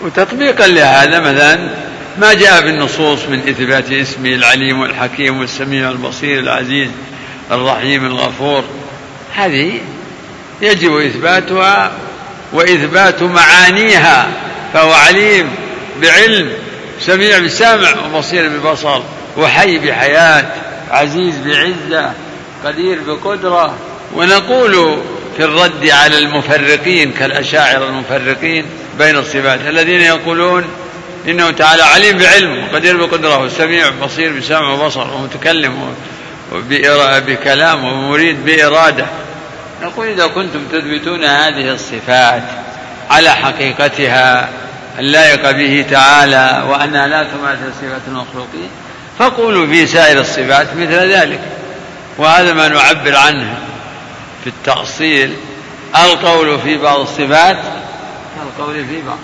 وتطبيقا لهذا مثلا ما جاء في النصوص من إثبات اسمه العليم والحكيم والسميع البصير العزيز الرحيم الغفور. هذه يجب إثباتها وإثبات معانيها فهو عليم بعلم سميع بسمع وبصير ببصر وحي بحياة عزيز بعزة قدير بقدرة. ونقول في الرد على المفرقين كالأشاعرة المفرقين بين الصفات. الذين يقولون إنه تعالى عليم بعلم وقدير بقدرة وسميع بصير بسمع وبصر ومتكلم بكلام ومريد بإرادة. نقول إذا كنتم تثبتون هذه الصفات على حقيقتها اللائقة به تعالى وأنها لا تماثل صفات المخلوقين فقولوا في سائر الصفات مثل ذلك. وهذا ما نعبر عنه في التأصيل. القول في بعض الصفات كالقول في بعض.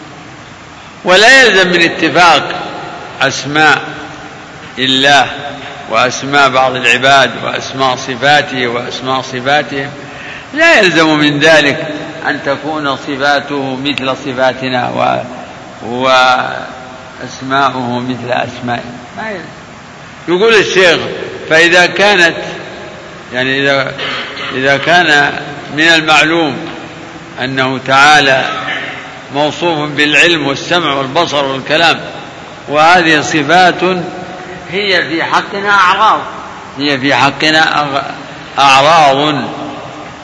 ولا يلزم من اتفاق أسماء الله وأسماء بعض العباد وأسماء صفاته وأسماء صفاتهم. لا يلزم من ذلك أن تكون صفاته مثل صفاتنا و وأسماؤه مثل أسمائنا ما يلزم. يقول الشيخ فإذا كانت يعني إذا إذا كان من المعلوم أنه تعالى موصوف بالعلم والسمع والبصر والكلام. وهذه صفات هي في حقنا أعراض. هي في حقنا أعراض.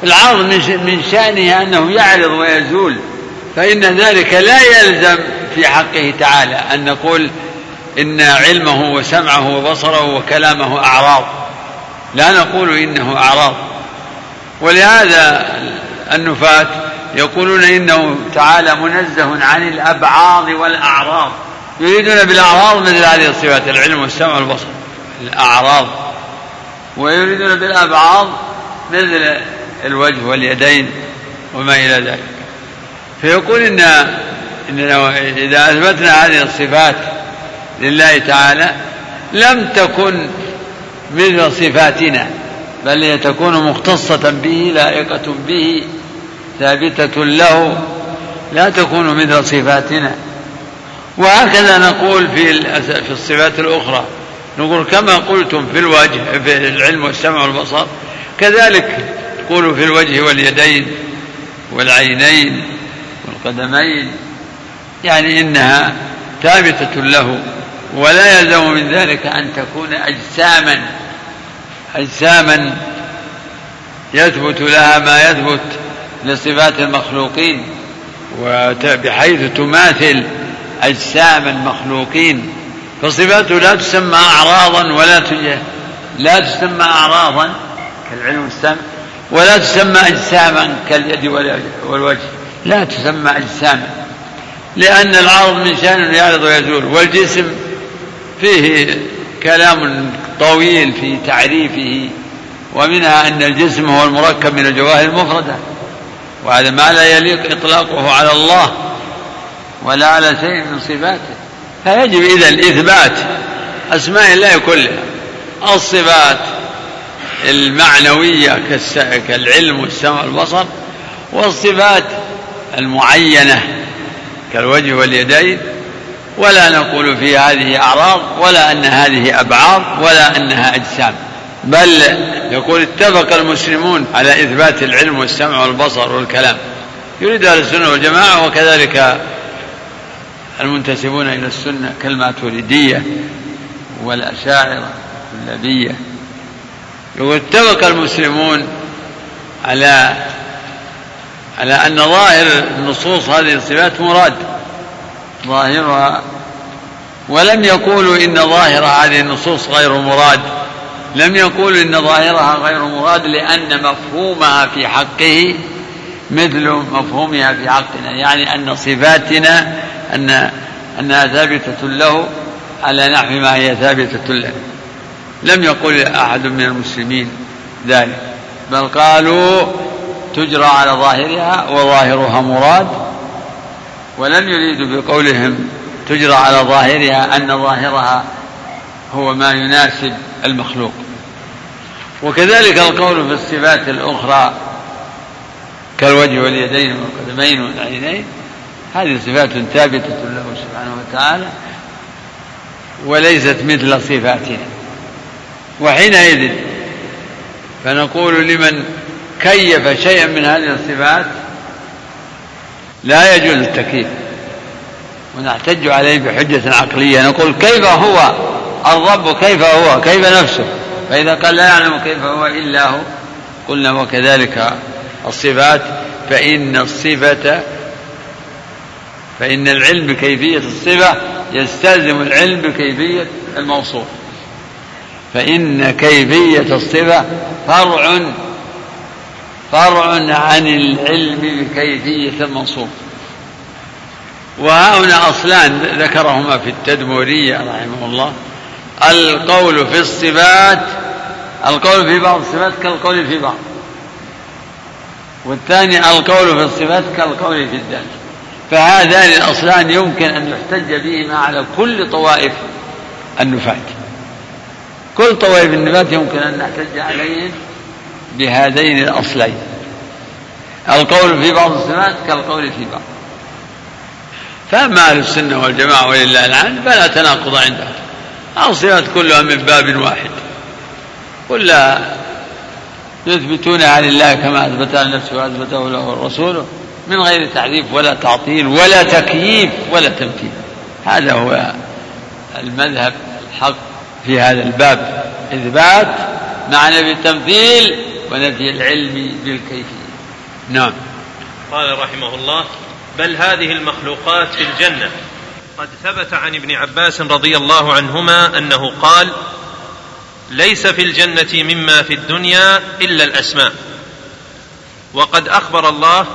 العرض من شأنه أنه يعرض ويزول. فإن ذلك لا يلزم في حقه تعالى أن نقول إن علمه وسمعه وبصره وكلامه أعراض. لا نقول إنه أعراض. ولهذا النفاة يقولون إنه تعالى منزه عن الأبعاض والأعراض. يريدون بالأعراض مثل هذه الصفات العلم والسمع والبصر. الأعراض. ويريدون بالأبعاض مثل الوجه واليدين وما إلى ذلك. فيقول إن إننا إذا أثبتنا هذه الصفات لله تعالى لم تكن مثل صفاتنا بل هي تكون مختصة به لائقة به ثابتة له لا تكون مثل صفاتنا. وهكذا نقول في في الصفات الأخرى. نقول كما قلتم في الوجه في العلم والسمع والبصر كذلك تقول في الوجه واليدين والعينين والقدمين. يعني إنها ثابتة له ولا يلزم من ذلك أن تكون أجساما أجساما يثبت لها ما يثبت. لصفات المخلوقين. بحيث تماثل أجسام المخلوقين. فصفاته لا تسمى أعراضا ولا لا تسمى أعراضا كالعلم والسمع ولا تسمى أجساما كاليد والوجه. لا تسمى أجساما لأن العرض من شأنه يعرض ويزول. والجسم فيه كلام طويل في تعريفه ومنها أن الجسم هو المركب من الجواهر المفردة. وهذا ما لا يليق إطلاقه على الله ولا على شيء من صفاته. فيجب إذا إثبات أسماء الله كلها الصفات المعنوية كالعلم والسمع والبصر والصفات المعينة كالوجه واليدين ولا نقول في هذه أعراض ولا أن هذه أبعاض ولا أنها أجسام. بل يقول اتفق المسلمون على إثبات العلم والسمع والبصر والكلام. يريد أهل السنة والجماعة وكذلك المنتسبون إلى السنة كالماتريدية والأشاعرة واللبية يقول اتفق المسلمون على على أن ظاهر النصوص هذه الصفات مراد ظاهرها ولم يقولوا إن ظاهر هذه النصوص غير مراد. لم يقولوا إن ظاهرها غير مراد لأن مفهومها في حقه مثل مفهومها في حقنا يعني أن صفاتنا أن أنها ثابتة له على نحو ما هي ثابتة لنا لم يقل أحد من المسلمين ذلك بل قالوا تجرى على ظاهرها وظاهرها مراد ولم يريدوا بقولهم تجرى على ظاهرها أن ظاهرها هو ما يناسب المخلوق. وكذلك القول في الصفات الأخرى كالوجه واليدين والقدمين والعينين هذه صفات ثابتة له سبحانه وتعالى وليست مثل صفاتنا. وحينئذ فنقول لمن كيف شيئا من هذه الصفات لا يجوز التكييف. ونحتج عليه بحجة عقلية نقول كيف هو؟ الرب كيف هو؟ كيف نفسه؟ فإذا قال لا يعلم كيف هو إلا هو قلنا وكذلك الصفات فإن الصفة فإن العلم بكيفية الصفة يستلزم العلم بكيفية الموصوف. فإن كيفية الصفة فرع فرع عن العلم بكيفية الموصوف. وهنا أصلان ذكرهما في التدمورية رحمه الله. القول في الصفات القول في بعض الصفات كالقول في بعض. والثاني القول في الصفات كالقول في الذات. فهذان الأصلان يمكن أن يحتج بهما على كل طوائف النفاة كل طوائف النفاة يمكن أن نحتج عليهم بهذين الأصلين. القول في بعض الصفات كالقول في بعض. فأما أهل السنة والجماعة ولله الحمد فلا تناقض عندهم. الصفات كلها من باب واحد. كلها يثبتونها لله كما أثبتها لنفسه وأثبته له الرسول من غير تعريف ولا تعطيل ولا تكييف ولا تمثيل هذا هو المذهب الحق في هذا الباب. إثبات مع نفي التمثيل ونفي العلم بالكيفية. نعم. قال رحمه الله بل هذه المخلوقات في الجنة. قد ثبت عن ابن عباس رضي الله عنهما أنه قال ليس في الجنة مما في الدنيا إلا الأسماء. وقد أخبر الله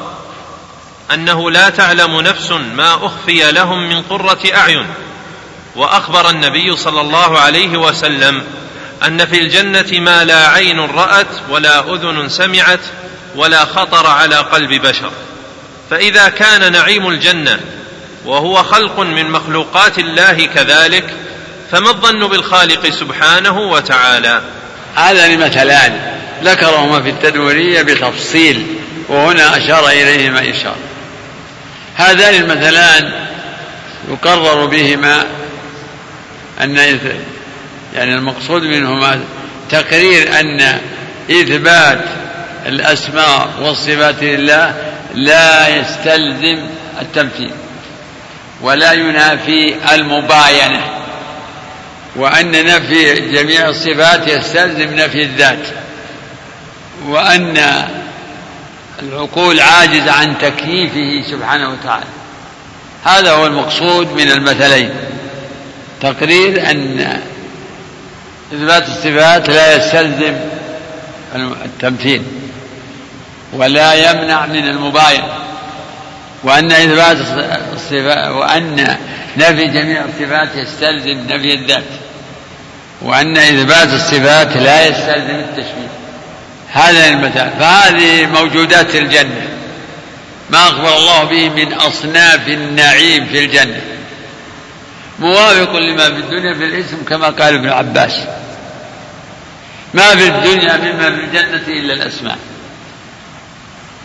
أنه لا تعلم نفس ما أخفي لهم من قرة أعين. وأخبر النبي صلى الله عليه وسلم أن في الجنة ما لا عين رأت ولا أذن سمعت ولا خطر على قلب بشر. فإذا كان نعيم الجنة وهو خلق من مخلوقات الله كذلك فما الظن بالخالق سبحانه وتعالى؟ هذان مثلان ذكرهما في التدورية بتفصيل وهنا أشار إليهما إشارة هذان المثلان يقرر بهما أن يعني المقصود منهما تقرير أن إثبات الأسماء والصفات لله لا يستلزم التمثيل. ولا ينافي المباينة وأن نفي جميع الصفات يستلزم نفي الذات وأن العقول عاجزة عن تكييفه سبحانه وتعالى. هذا هو المقصود من المثلين. تقرير أن إثبات الصفات لا يستلزم التمثيل ولا يمنع من المباينة. وأن إثبات الصفات وأن نفي جميع الصفات يستلزم نفي الذات. وأن إثبات الصفات لا يستلزم التشبيه. هذا المثال. فهذه موجودات الجنة. ما أخبر الله به من أصناف النعيم في الجنة. موافق لما في الدنيا في الاسم كما قال ابن عباس. ما في الدنيا مما في الجنة إلا الأسماء.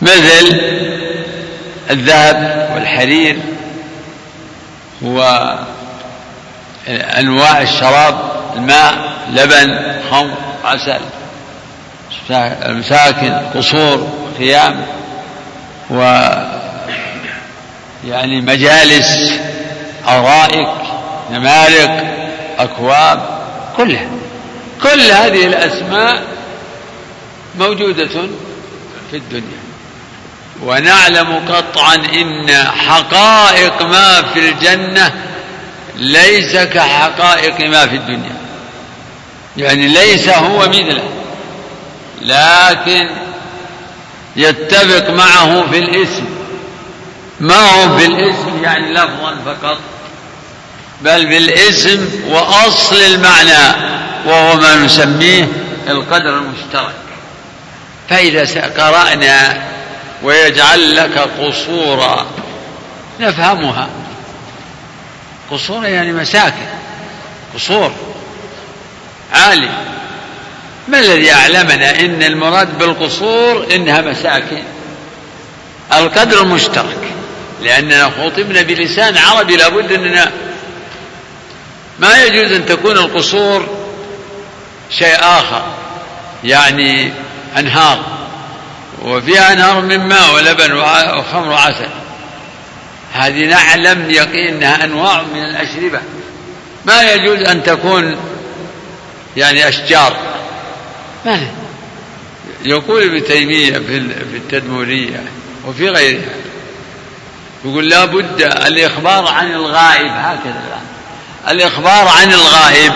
مثل الذهب والحرير وأنواع الشراب الماء لبن خمر عسل مساكن قصور خيام و يعني مجالس أرائك نمارق أكواب كلها. كل هذه الأسماء موجودة في الدنيا. ونعلم قطعا إن حقائق ما في الجنة ليس كحقائق ما في الدنيا. يعني ليس هو مثله لكن يتفق معه في الاسم. ما هو في الاسم؟ يعني لفظا فقط. بل بالاسم وأصل المعنى وهو ما نسميه القدر المشترك. فإذا قرأنا ويجعل لك قصورا. نفهمها. قصور يعني مساكن. قصور. عالي ما الذي أعلمنا إن المراد بالقصور إنها مساكن؟ القدر المشترك. لأننا خطبنا بلسان عربي لابد أننا ما يجوز أن تكون القصور شيء آخر يعني أنهار. وفيها أنهار من ماء ولبن وخمر وعسل. هذه نعلم يقين أنها أنواع من الأشربة. ما يجوز أن تكون يعني أشجار. ما يقول ابن تيمية في التدمورية وفي غيرها. يقول لا بد الإخبار عن الغائب. هكذا الإخبار عن الغائب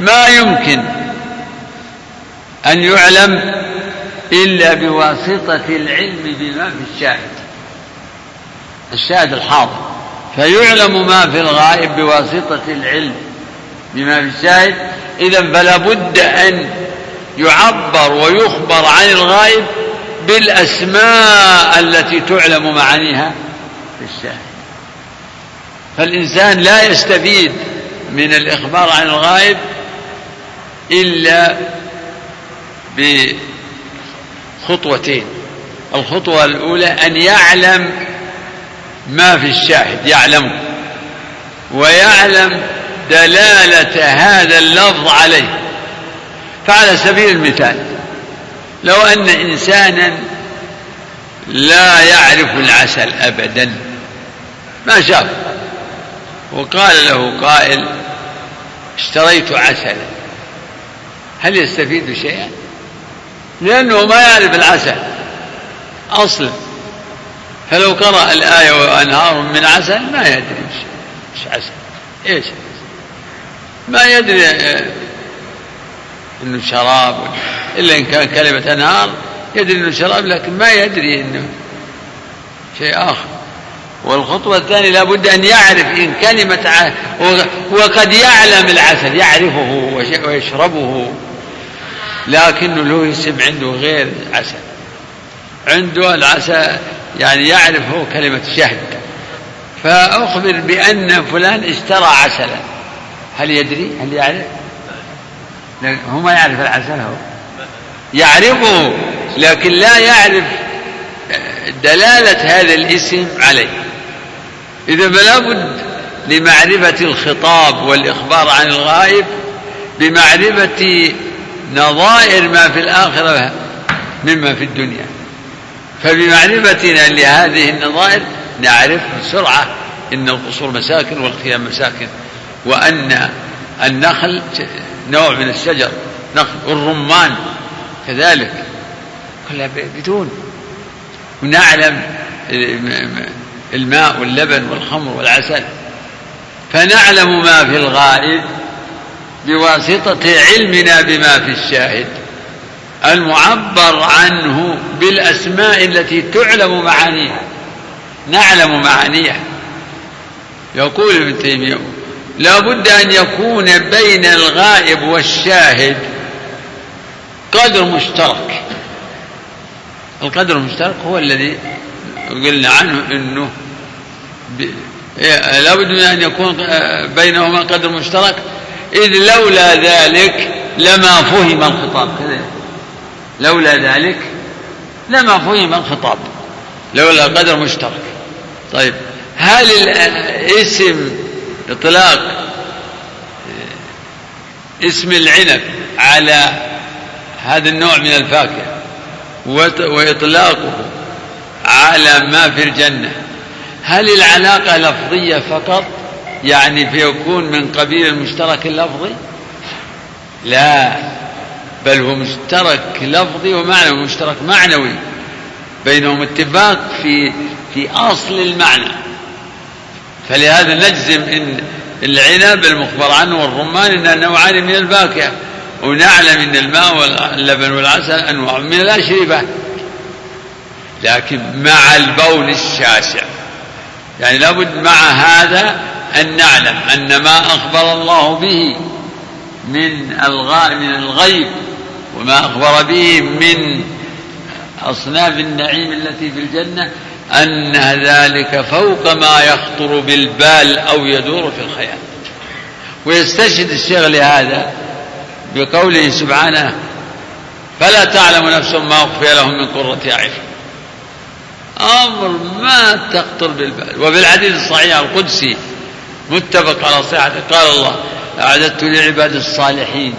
ما يمكن أن يعلم إلا بواسطة العلم بما في الشاهد. الشاهد الحاضر. فيعلم ما في الغائب بواسطة العلم بما في الشاهد. إذا فلا بد أن يعبر ويخبر عن الغائب بالأسماء التي تعلم معانيها في الشاهد. فالإنسان لا يستفيد من الإخبار عن الغائب إلا بخطوتين الخطوة الأولى أن يعلم ما في الشاهد يعلمه. ويعلم دلالة هذا اللفظ عليه. فعلى سبيل المثال لو أن إنسانا لا يعرف العسل أبدا ما شاف. وقال له قائل اشتريت عسلا هل يستفيد شيئا؟ لأنه ما يعرف العسل أصلا. فلو قرأ الآية وأنهار من عسل ما يدري إيش عسل إيش ما يدري إنه شراب إلا إن كان كلمة أنهار يدري إنه شراب لكن ما يدري إنه شيء آخر. والخطوة الثانية لابد أن يعرف إن كلمة وقد يعلم العسل يعرفه ويشربه. لكنه له اسم عنده غير عسل عنده العسل يعني يعرف هو كلمة شهد. فأخبر بأن فلان اشترى عسلا. هل يدري؟ هل يعرف؟ هو ما يعرف العسل هو. يعرفه لكن لا يعرف دلالة هذا الاسم عليه. إذا فلا بد لمعرفة الخطاب والإخبار عن الغائب بمعرفة نظائر ما في الآخرة مما في الدنيا. فبمعرفتنا لهذه النظائر نعرف بسرعة إن القصور مساكن والخيام مساكن وأن النخل نوع من الشجر نخل والرمان كذلك كلها بدون. ونعلم الماء واللبن والخمر والعسل فنعلم ما في الغائب بواسطة علمنا بما في الشاهد المعبر عنه بالأسماء التي تعلم معانيها نعلم معانيها. يقول ابن تيمية لا بد أن يكون بين الغائب والشاهد قدر مشترك. القدر المشترك هو الذي قلنا عنه إنه إيه، لابد من أن يكون بينهما قدر مشترك. إذ لولا ذلك لما فهم الخطاب. لولا ذلك لما فهم الخطاب. لولا قدر مشترك. طيب هل اسم إطلاق اسم العنب على هذا النوع من الفاكهة وإطلاقه على ما في الجنة هل العلاقة لفظية فقط؟ يعني فيكون من قبيل المشترك اللفظي؟ لا بل هو مشترك لفظي ومعنوي مشترك معنوي. بينهم اتفاق في في أصل المعنى. فلهذا نجزم إن العنب المخبر عنه والرمان إنها نوعان من الفاكهه ونعلم إن الماء واللبن والعسل أنواع من الأشربة. لكن مع البول الشاسع. يعني لابد مع هذا أن نعلم أن ما أخبر الله به من من الغيب وما أخبر به من أصناف النعيم التي في الجنة أن ذلك فوق ما يخطر بالبال أو يدور في الخيال. ويستشهد الشيخ لهذا بقوله سبحانه فلا تعلم نفس ما أخفي لهم من قرة أعين. أمر ما تخطر بالبال. وفي الحديث الصحيح القدسي متفق على صحته. قال الله أعددت لعباد الصالحين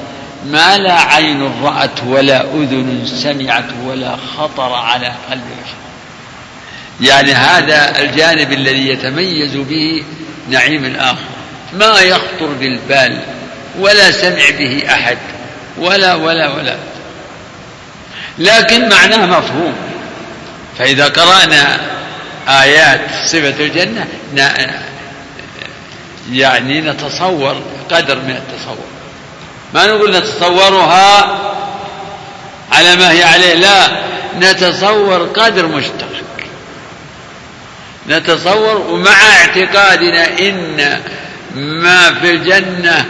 ما لا عين رأت ولا أذن سمعت ولا خطر على قلب بشر. يعني هذا الجانب الذي يتميز به نعيم الآخرة ما يخطر بالبال ولا سمع به أحد. ولا ولا ولا. لكن معناه مفهوم. فإذا قرأنا آيات صفة الجنة يعني نتصور قدر من التصور. ما نقول نتصورها على ما هي عليه لا نتصور قدر مشترك. نتصور ومع اعتقادنا إن ما في الجنة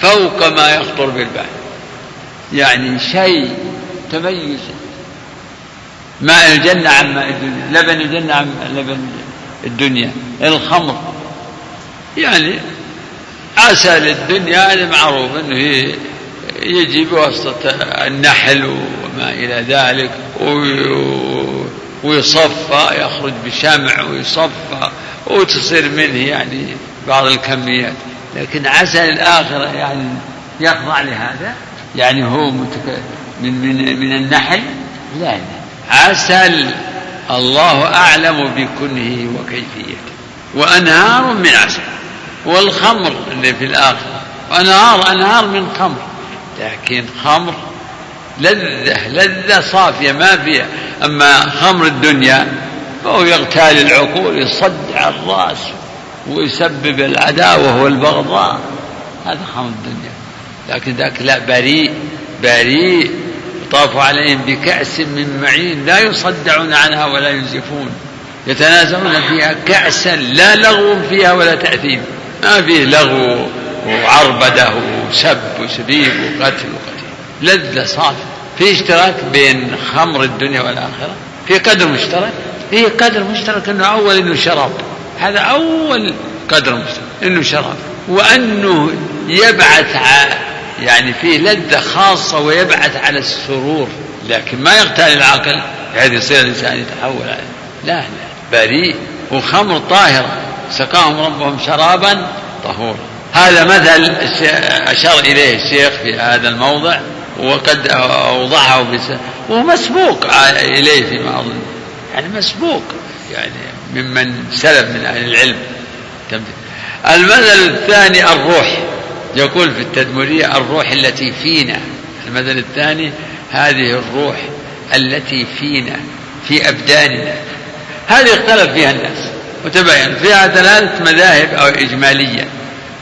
فوق ما يخطر بالبال. يعني شيء تميز. ماء الجنة عن ماء الدنيا لبن الجنة عن لبن الدنيا الخمر. يعني عسل الدنيا هذا معروف إنه يجي بواسطة النحل وما إلى ذلك ويصفى يخرج بشمع ويصفى وتصير منه يعني بعض الكميات. لكن عسل الآخرة يعني يخضع لهذا؟ يعني هو متك... من من من النحل؟ لا لا. عسل الله أعلم بكنه وكيفيته. وأنهار من عسل. والخمر اللي في الآخرة أنهار أنهار من خمر. لكن خمر لذة لذة صافية ما فيها. أما خمر الدنيا فهو يغتال العقول يصدع الرأس ويسبب العداوة والبغضاء. هذا خمر الدنيا. لكن ذاك لا بريء بريء. يطاف عليهم بكأس من معين لا يصدعون عنها ولا ينزفون. يتنازعون فيها كأسا لا لغو فيها ولا تأثيم. ما فيه لغو وعربدة وسب وسبيب وقتل وقتل لذة صافية في اشتراك بين خمر الدنيا والآخرة في قدر مشترك في قدر مشترك إنه أول إنه شراب. هذا أول قدر مشترك إنه شراب. وأنه يبعث يعني فيه لذة خاصة ويبعث على السرور. لكن ما يغتال العقل بحيث يصير الإنسان يتحول عليه لا لا. بريء. وخمر طاهرة سقاهم ربهم شرابا طهورا هذا مثل أشار إليه الشيخ في هذا الموضع وقد أوضحه ومسبوق إليه فيما أظن يعني مسبوق يعني ممن سلف من أهل العلم. المثل الثاني الروح. يقول في التدمرية الروح التي فينا. المثل الثاني هذه الروح التي فينا في أبداننا. هذه اختلف فيها الناس. وتبين فيها ثلاثة مذاهب أو إجمالية.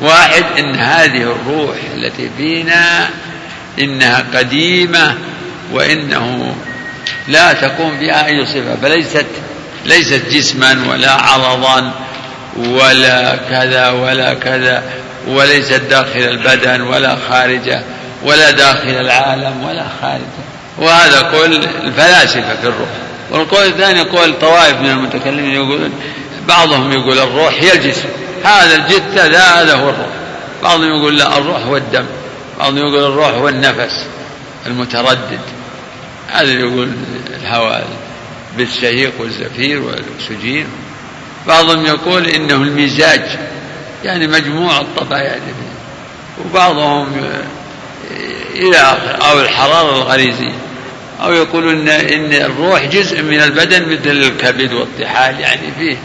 واحد إن هذه الروح التي فينا إنها قديمة وإنه لا تكون بها أي صفة فليست ليست جسما ولا عرضا ولا كذا ولا كذا وليست داخل البدن ولا خارجه ولا داخل العالم ولا خارجه. وهذا قول الفلاسفة في الروح. والقول الثاني قول طوائف من المتكلمين يقولون بعضهم يقول الروح هي الجسم. هذا الجثة هذا هو الروح. بعضهم يقول لا الروح هو الدم. بعضهم يقول الروح هو النفس المتردد. هذا يقول الهواء بالشهيق والزفير والأكسجين. بعضهم يقول إنه المزاج يعني مجموع الطبائع يعني وبعضهم إلى أو الحرارة الغريزية. أو يقولون إن الروح جزء من البدن مثل الكبد والطحال. يعني فيه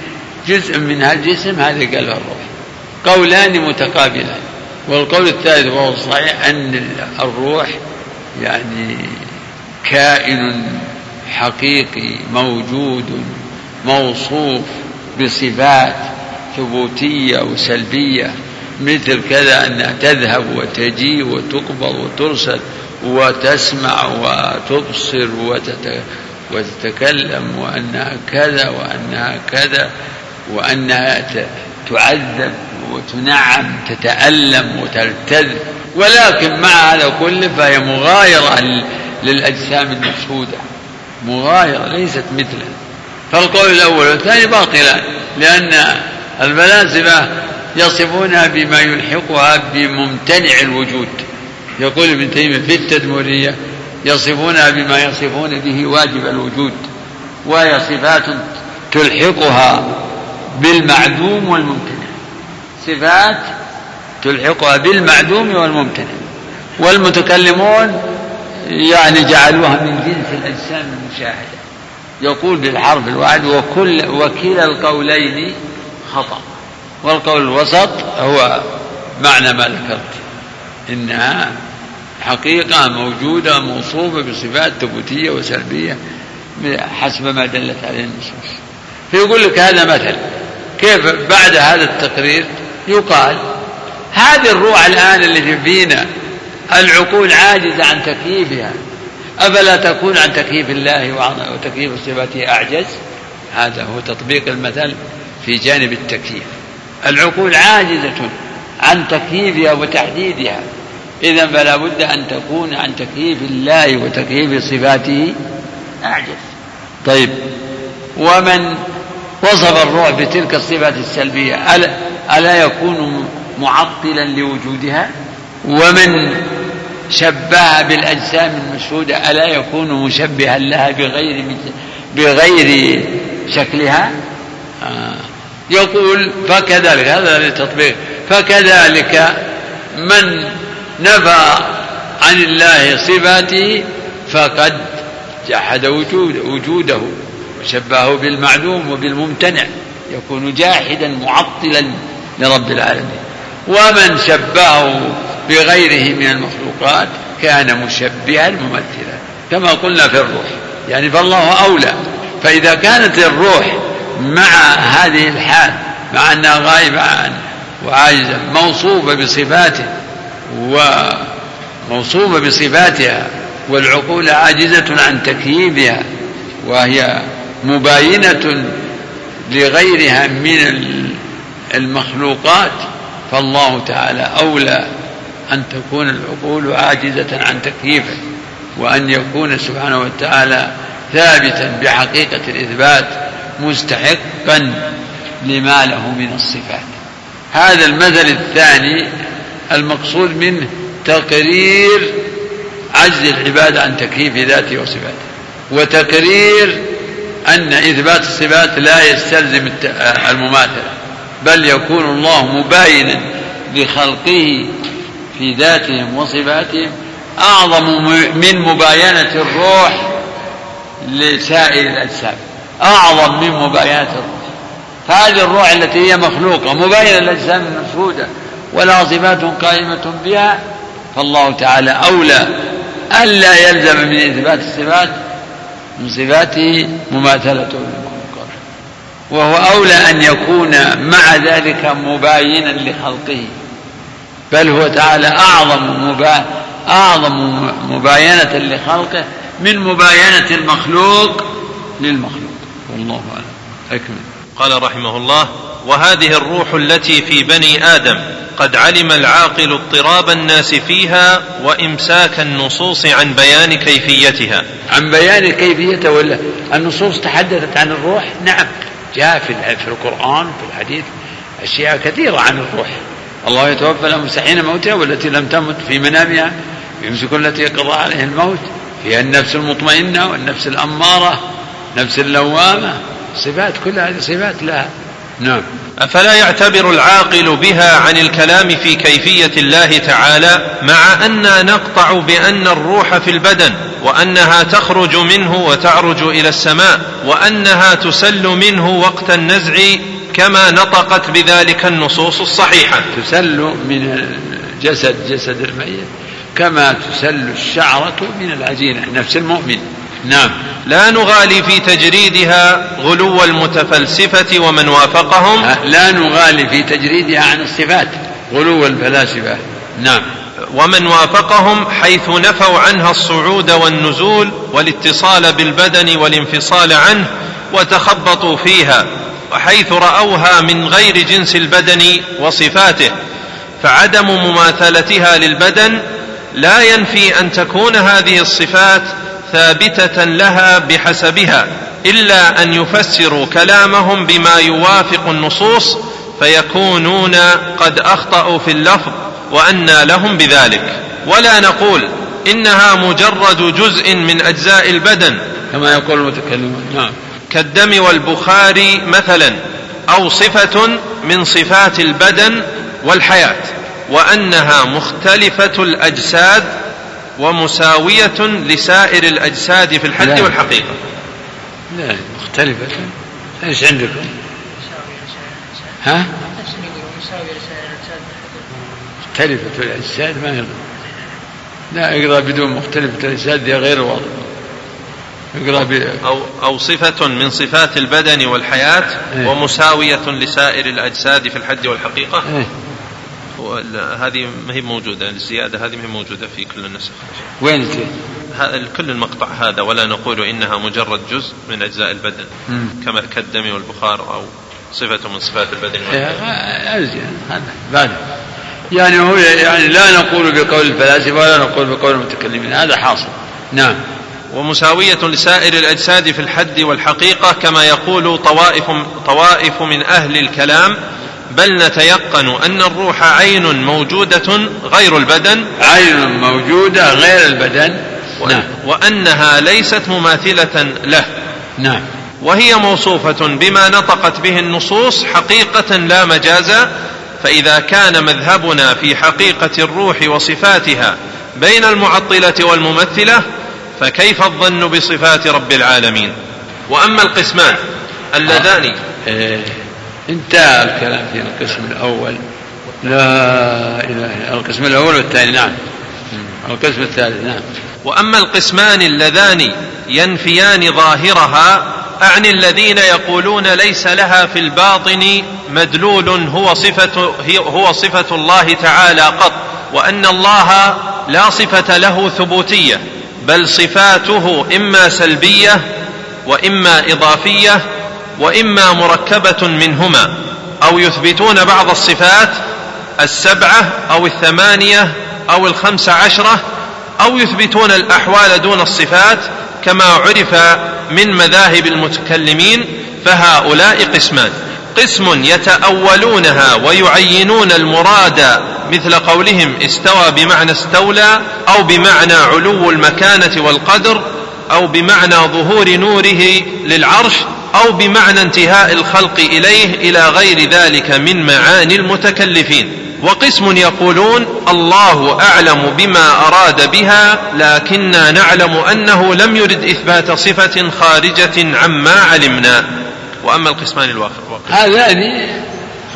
جزء من هالجسم هذا قال الروح. قولان متقابلان. والقول الثالث وهو الصحيح أن الروح يعني كائن حقيقي موجود موصوف بصفات ثبوتية وسلبية مثل كذا أنها تذهب وتجي وتقبض وترسل. وتسمع وتبصر وتتكلم وأنها كذا وأنها كذا وأنها تعذب وتنعم تتألم وتلتذ. ولكن مع هذا كله فهي مغايرة للأجسام المشهودة مغايرة ليست مثله. فالقول الأول والثاني باطلان لأن الفلاسفة يصفونها بما يلحقها بممتنع الوجود. يقول ابن تيمية في التدمرية يصفونها بما يصفون به واجب الوجود وهي صفات تلحقها بالمعدوم والممتنع. صفات تلحقها بالمعدوم والممتنع. والمتكلمون يعني جعلوها من جنس الأجسام المشاهدة. يقول بالحرف الواحد وكل وكلا القولين خطأ. والقول الوسط هو معنى ما ذكرت. إنها حقيقة موجودة موصوفة بصفات ثبوتية وسلبية حسب ما دلت عليه النصوص. فيقول لك هذا مثل. كيف بعد هذا التقرير؟ يقال هذه الروح الآن اللي فينا العقول عاجزة عن تكييفها. أفلا تكون عن تكييف الله وتكييف صفاته أعجز؟ هذا هو تطبيق المثل في جانب التكييف. العقول عاجزة عن تكييفها وتحديدها. إذا فلا بد أن تكون عن تكييف الله وتكييف صفاته أعجز طيب. ومن وصف الروح بتلك الصفات السلبية ألا, ألا يكون معطلا لوجودها؟ ومن شبه بالأجسام المشهودة ألا يكون مشبها لها بغير بغير شكلها؟ آه. يقول فكذلك هذا للتطبيق فكذلك من نفى عن الله صفاته فقد جحد وجود وجوده وشبهه بالمعلوم وبالممتنع يكون جاحدا معطلا لرب العالمين. ومن شبهه بغيره من المخلوقات كان مشبها ممثلا كما قلنا في الروح يعني فالله أولى. فإذا كانت الروح مع هذه الحال مع أنها غائبة عنه وعاجزة موصوفة بصفاته وموصوفة بصفاتها والعقول عاجزة عن تكييفها وهي مباينة لغيرها من المخلوقات فالله تعالى أولى أن تكون العقول عاجزة عن تكييفه وأن يكون سبحانه وتعالى ثابتا بحقيقة الإثبات مستحقا لما له من الصفات. هذا المثل الثاني المقصود منه تقرير عجز العباد عن تكييف ذاته وصفاته. وتقرير أن إثبات الصفات لا يستلزم المماثلة بل يكون الله مباينا لخلقه في ذاتهم وصفاتهم أعظم من مباينة الروح لسائر الأجسام أعظم من مباينة الروح. فهذه الروح التي هي مخلوقة مباينة للأجسام المشهودة ولها صفات قائمة بها فالله تعالى أولى ألا يلزم من إثبات الصفات من صفاته مماثلته للمخلوقات وهو أولى أن يكون مع ذلك مباينا لخلقه. بل هو تعالى أعظم مبا... أعظم مباينة لخلقه من مباينة المخلوق للمخلوق. والله أعلم. أكمل. قال رحمه الله وهذه الروح التي في بني آدم قد علم العاقل اضطراب الناس فيها وإمساك النصوص عن بيان كيفيتها. عن بيان كيفيتها ولا النصوص تحدثت عن الروح. نعم جاء في القرآن في الحديث أشياء كثيرة عن الروح. الله يتوفى الانفس حين موتها والتي لم تمت في منامها يمسك التي قضى عليها الموت. هي النفس المطمئنة والنفس الأمارة نفس اللوامة. صفات كل هذه صفات لها. نعم. أفلا يعتبر العاقل بها عن الكلام في كيفية الله تعالى مع أننا نقطع بأن الروح في البدن وأنها تخرج منه وتعرج إلى السماء وأنها تسل منه وقت النزع كما نطقت بذلك النصوص الصحيحة. تسل من الجسد جسد الميت كما تسل الشعرة من العجينة نفس المؤمن. نعم. لا نغالي في تجريدها غلو المتفلسفة ومن وافقهم. لا نغالي في تجريدها عن الصفات غلو الفلاسفة. نعم. ومن وافقهم حيث نفوا عنها الصعود والنزول والاتصال بالبدن والانفصال عنه وتخبطوا فيها وحيث رأوها من غير جنس البدن وصفاته. فعدم مماثلتها للبدن لا ينفي أن تكون هذه الصفات ثابتة لها بحسبها إلا أن يفسروا كلامهم بما يوافق النصوص فيكونون قد أخطأوا في اللفظ وانى لهم بذلك. ولا نقول إنها مجرد جزء من أجزاء البدن. كما يقول المتكلمون نعم. كالدم والبخار مثلا أو صفة من صفات البدن والحياة وأنها مختلفة الأجساد ومساوية لسائر الأجساد في الحد لا. والحقيقة لا مختلفة إيش عندكم؟ ها؟ مختلفة الأجساد ما يقدر لا اقرأ بدون مختلفة الأجساد دي غير واضح اقرأ ب... أو, أو صفة من صفات البدن والحياة إيه. ومساوية لسائر الأجساد في الحد والحقيقة إيه. هذه ما هي موجودة الزيادة هذه ما هي موجودة في كل النسخ. وين كل المقطع هذا ولا نقول إنها مجرد جزء من أجزاء البدن مم. كما كالدم والبخار أو صفة من صفات البدن إيه، هذا بعد. يعني هو يعني لا نقول بقول الفلاسفة ولا نقول بقول المتكلمين هذا حاصل. نعم. ومساوية لسائر الأجساد في الحد والحقيقة كما يقول طوائف طوائف من أهل الكلام بل نتيقن أن الروح عين موجودة غير البدن. عين موجودة غير البدن. نعم. وأنها ليست مماثلة له. نعم. وهي موصوفة بما نطقت به النصوص حقيقة لا مجازا فإذا كان مذهبنا في حقيقة الروح وصفاتها بين المعطلة والممثلة فكيف الظن بصفات رب العالمين؟ وأما القسمان اللذان إيه. انتهى الكلام في القسم الأول. لا إله إلا القسم الأول والثاني نعم. القسم الثالث نعم. وأما القسمان اللذان ينفيان ظاهرها اعني الذين يقولون ليس لها في الباطن مدلول هو هي- هو صفة الله تعالى قط وأن الله لا صفة له ثبوتية بل صفاته إما سلبية وإما إضافية وإما مركبة منهما أو يثبتون بعض الصفات السبعة أو الثمانية أو الخمس عشرة أو يثبتون الأحوال دون الصفات كما عرف من مذاهب المتكلمين فهؤلاء قسمان. قسم يتأولونها ويعينون المراد مثل قولهم استوى بمعنى استولى أو بمعنى علو المكانة والقدر أو بمعنى ظهور نوره للعرش أو بمعنى انتهاء الخلق إليه إلى غير ذلك من معاني المتكلفين. وقسم يقولون الله أعلم بما أراد بها لكنا نعلم أنه لم يرد إثبات صفة خارجة عما علمنا. وأما القسمان الواخر هذان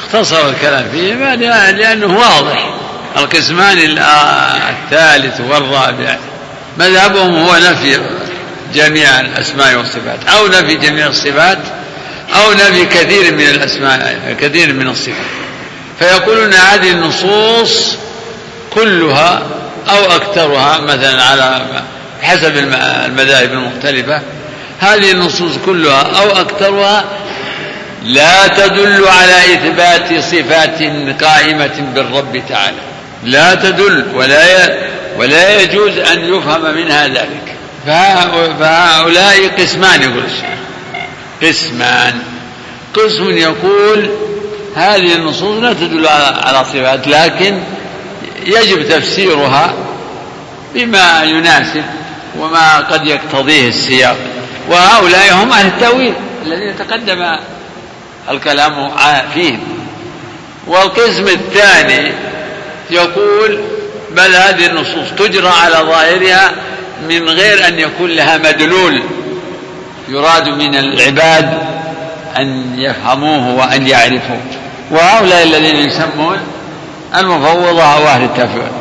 اختصر الكلام فيهما لأنه واضح. القسمان الثالث والرابع. مذهبهم هو نفي جميع الأسماء والصفات. أو نفي جميع الصفات أو نفي كثير من الأسماء كثير من الصفات. فيقولون هذه النصوص كلها أو أكثرها مثلا على حسب المذاهب المختلفة هذه النصوص كلها أو أكثرها لا تدل على إثبات صفات قائمة بالرب تعالى. لا تدل ولا ولا يجوز أن يفهم منها ذلك. فهؤلاء قسمان يقول الشيخ. قسمان. قسم يقول هذه النصوص لا تدل على صفات لكن يجب تفسيرها بما يناسب وما قد يقتضيه السياق. وهؤلاء هم أهل التأويل الذين تقدم الكلام فيهم. والقسم الثاني يقول بل هذه النصوص تجرى على ظاهرها من غير أن يكون لها مدلول يراد من العباد أن يفهموه وأن يعرفوه. وهؤلاء الذين يسمون المفوضة أو أهل التفويض.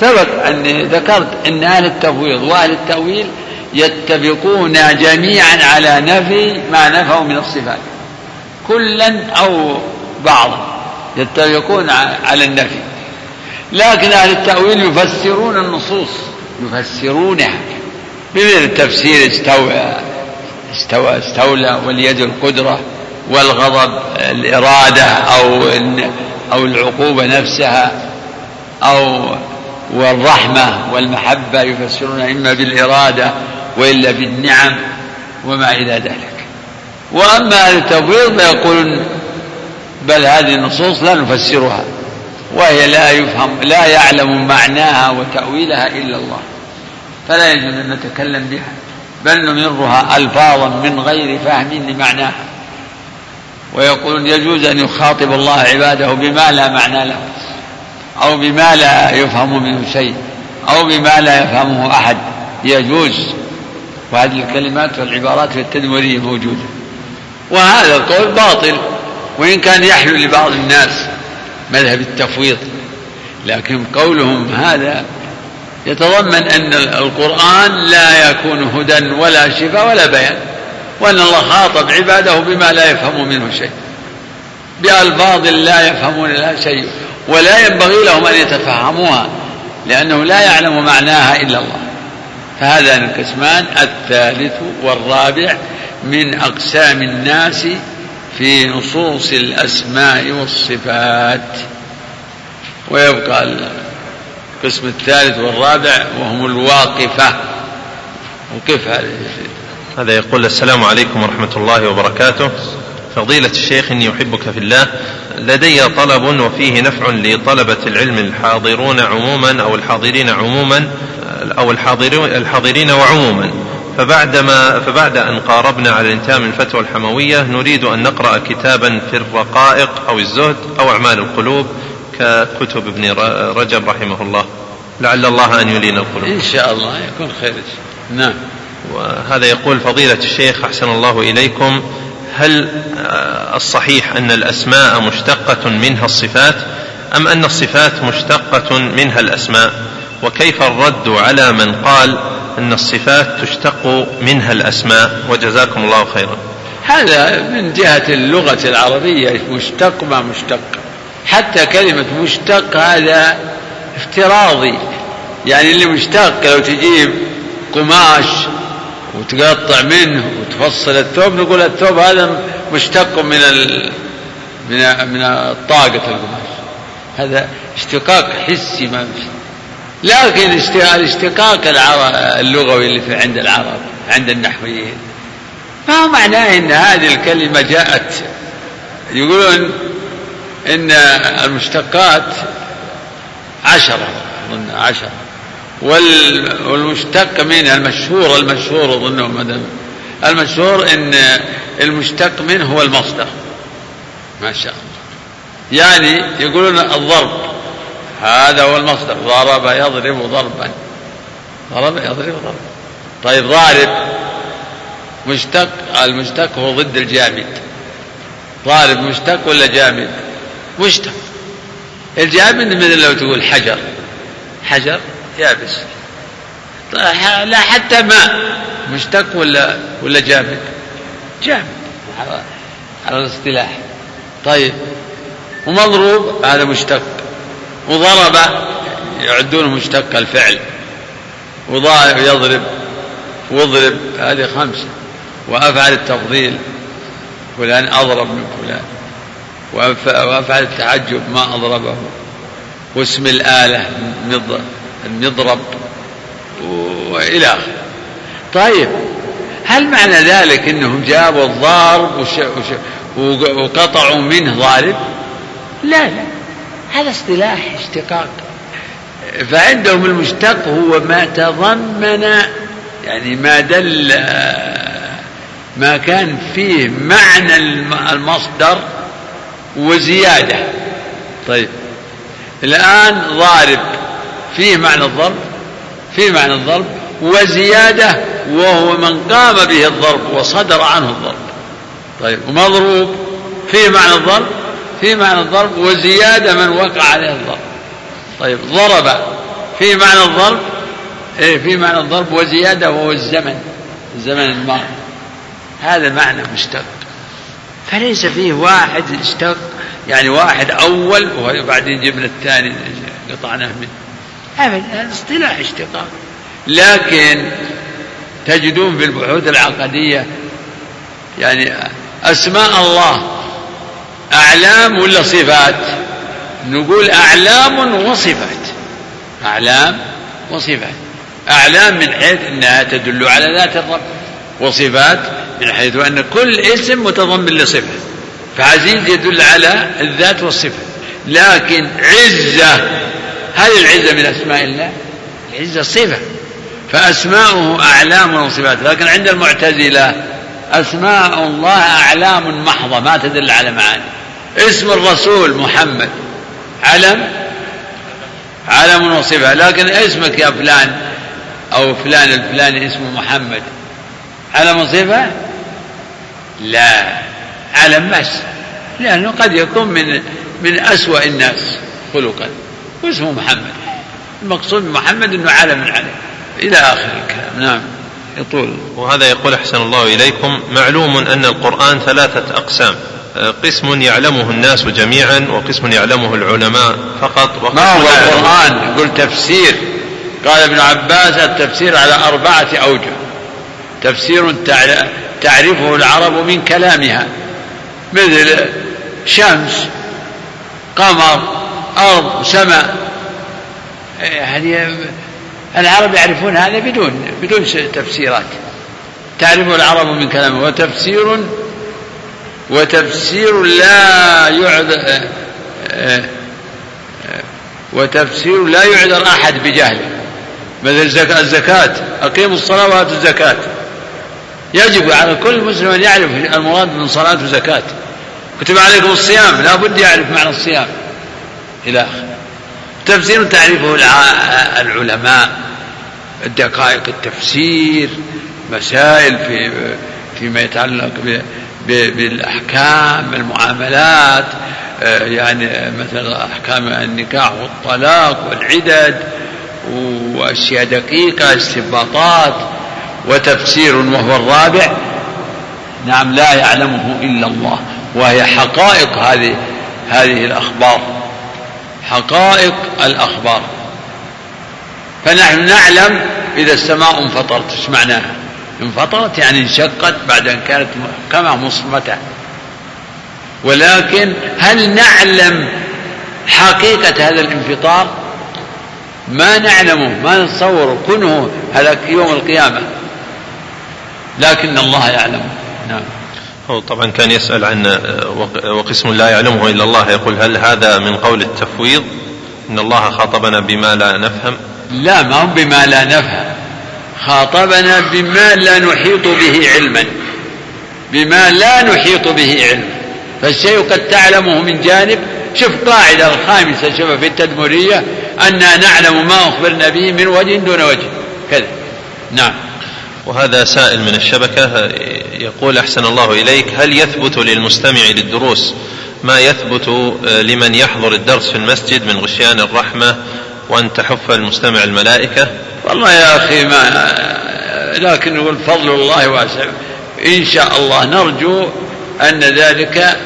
سبق أني ذكرت أن أهل التفويض وأهل التأويل يتفقون جميعا على نفي ما نفوا من الصفات. كلا أو بعضا يتفقون على النفي. لكن أهل التأويل يفسرون النصوص. يفسرونها. بمثل التفسير استوى استوى استولى واليد القدرة والغضب الإرادة أو أو العقوبة نفسها أو والرحمة والمحبة يفسرون إما بالإرادة وإلا بالنعم وما إلى ذلك. وأما التفويض فيقولون بل هذه النصوص لا نفسرها وهي لا يفهم لا يعلم معناها وتأويلها إلا الله. فلا يجوز أن نتكلم بها بل نمرها ألفاظا من غير فهم لمعناها. ويقولون يجوز أن يخاطب الله عباده بما لا معنى له أو بما لا يفهم منه شيء أو بما لا يفهمه أحد. يجوز. وهذه الكلمات والعبارات في التدمرية موجودة. وهذا القول باطل وإن كان يحلو لبعض الناس مذهب التفويض. لكن قولهم هذا يتضمن أن القرآن لا يكون هدى ولا شفاء ولا بيان وأن الله خاطب عباده بما لا يفهم منه شيء بألفاظ لا يفهمون لها شيء ولا ينبغي لهم أن يتفهموها لأنه لا يعلم معناها إلا الله. فهذان القسمان الثالث والرابع من أقسام الناس في نصوص الأسماء والصفات. ويبقى القسم الثالث والرابع وهم الواقفة. هذا هذا يقول السلام عليكم ورحمة الله وبركاته. فضيلة الشيخ إني أحبك في الله. لدي طلب وفيه نفع لطلبة العلم الحاضرون عموما أو الحاضرين عموما أو الحاضرين وعموما. فبعدما فبعد أن قاربنا على الانتهاء من الفتوى الحموية نريد أن نقرأ كتابا في الرقائق أو الزهد أو أعمال القلوب. ككتب ابن رجب رحمه الله. لعل الله أن يلين القلوب. إن شاء الله يكون خير. نعم. وهذا يقول فضيلة الشيخ أحسن الله إليكم هل الصحيح أن الأسماء مشتقة منها الصفات أم أن الصفات مشتقة منها الأسماء؟ وكيف الرد على من قال أن الصفات تشتق منها الأسماء؟ وجزاكم الله خيرا. هذا من جهة اللغة العربية مشتق ما مشتق. حتى كلمة مشتق هذا افتراضي. يعني اللي مشتق لو تجيب قماش وتقطع منه وتفصل الثوب نقول الثوب هذا مشتق من ال... من من طاقة القماش. هذا اشتقاق حسي ما لكن الاشتقاق اللغوي اللي في عند العرب عند النحويين. ما معناه إن هذه الكلمة جاءت؟ يقولون إن المشتقات عشرة أظن عشرة. والمشتق منها المشهور المشهور أظنه المشهور أن المشتق منه هو المصدر. ما شاء الله. يعني يقولون الضرب. هذا هو المصدر. ضرب يضرب ضربا. ضرب يضرب ضربا طيب ضارب. مشتق المشتق هو ضد الجامد. ضارب مشتق ولا جامد؟ مشتق الجامد مثل لو تقول حجر. حجر يابس. لا حتى ماء مشتق ولا ولا جامد؟ جامد. على الاصطلاح. طيب. ومضروب هذا مشتق. وضرب يعدونه مشتق الفعل. وضارب يضرب. واضرب هذه خمسة. وأفعل التفضيل. فلان أضرب من فلان. وأفعل التعجب ما أضربه. واسم الآلة المضرب وإلى آخره. طيب هل معنى ذلك أنهم جابوا الضارب وش وش وقطعوا منه ضارب؟ لا لا. هذا اصطلاح اشتقاق. فعندهم المشتق هو ما تضمن يعني ما دل ما كان فيه معنى المصدر وزيادة. طيب. الآن ضارب. فيه معنى الضرب؟ فيه معنى الضرب. وزيادة وهو من قام به الضرب وصدر عنه الضرب. طيب. ومضروب. فيه معنى الضرب؟ فيه معنى الضرب. وزيادة من وقع عليه الضرب. طيب. ضرب. فيه معنى الضرب؟ إيه في معنى الضرب. وزيادة وهو الزمن. الزمن الماضي. هذا معنى مشتق. فليس فيه واحد اشتق يعني واحد أول وبعدين جبنا الثاني قطعناه منه. أبدا. هذا اصطلاح اشتقاق. لكن تجدون في البحوث العقدية يعني أسماء الله أعلام ولا صفات؟ نقول أعلام وصفات. أعلام وصفات. أعلام من حيث أنها تدل على ذات الرب. وصفات من حيث أن كل اسم متضمن لصفة. فعزيز يدل على الذات والصفة. لكن عزة هل العزة من أسماء الله؟ العزة صفة. فأسماؤه أعلام وصفات لكن عند المعتزلة أسماء الله أعلام محضة ما تدل على معاني. اسم الرسول محمد. علم؟ علم وصفة. لكن اسمك يا فلان أو فلان الفلاني اسمه محمد. علم وصفة لا. علم بس. لأنه قد يكون من من أسوأ الناس خلقا. واسمه محمد؟ المقصود محمد أنه علم علم إلى آخر الكلام. نعم. يطول وهذا يقول أحسن الله إليكم معلوم أن القرآن ثلاثة أقسام. قسم يعلمه الناس جميعا وقسم يعلمه العلماء فقط وقسم ما هو القرآن؟ يقول تفسير. قال ابن عباس التفسير على أربعة أوجه. تفسير تعرفه العرب من كلامها. مثل شمس قمر أرض سماء. يعني العرب يعرفون هذا بدون بدون تفسيرات. تعرفه العرب من كلامه. وتفسير وتفسير لا يعذر وتفسير لا يعذر أحد بجهله. مثل الزكاة. أقيموا الصلاة وآتوا الزكاة. يجب على كل مسلم أن يعرف المراد من صلاة وزكاة. كتب عليكم الصيام لا بد يعرف معنى الصيام. إلى آخره تفسير تعرفه العلماء دقائق التفسير مسائل في فيما يتعلق بالأحكام المعاملات آه، يعني مثلا أحكام النكاح والطلاق والعدد وأشياء دقيقة استنباطات. وتفسير وهو الرابع. نعم لا يعلمه إلا الله وهي حقائق هذه هذه الأخبار. حقائق الأخبار. فنحن نعلم إذا السماء انفطرت إيش معناها؟ انفطرت يعني انشقت بعد أن كانت محكمة مصمتة ولكن هل نعلم حقيقة هذا الانفطار؟ ما نعلمه ما نتصوره. كنه هذا يوم القيامة. لكن الله يعلمه نعم. هو طبعا كان يسأل عن آه، وقسم لا يعلمه إلا الله. يقول هل هذا من قول التفويض؟ إن الله خاطبنا بما لا نفهم. لا ما هو بما لا نفهم. خاطبنا بما لا نحيط به علما. بما لا نحيط به علما. فالشيء قد تعلمه من جانب شوف قاعدة الخامسة شوف في التدمرية أننا نعلم ما أخبرنا به من وجه دون وجه. كذا. نعم. وهذا سائل من الشبكة يقول أحسن الله إليك هل يثبت للمستمع للدروس ما يثبت لمن يحضر الدرس في المسجد من غشيان الرحمة وأن تحف المستمع الملائكة؟ والله يا أخي ما لكن نقول فضل الله واسع. إن شاء الله نرجو أن ذلك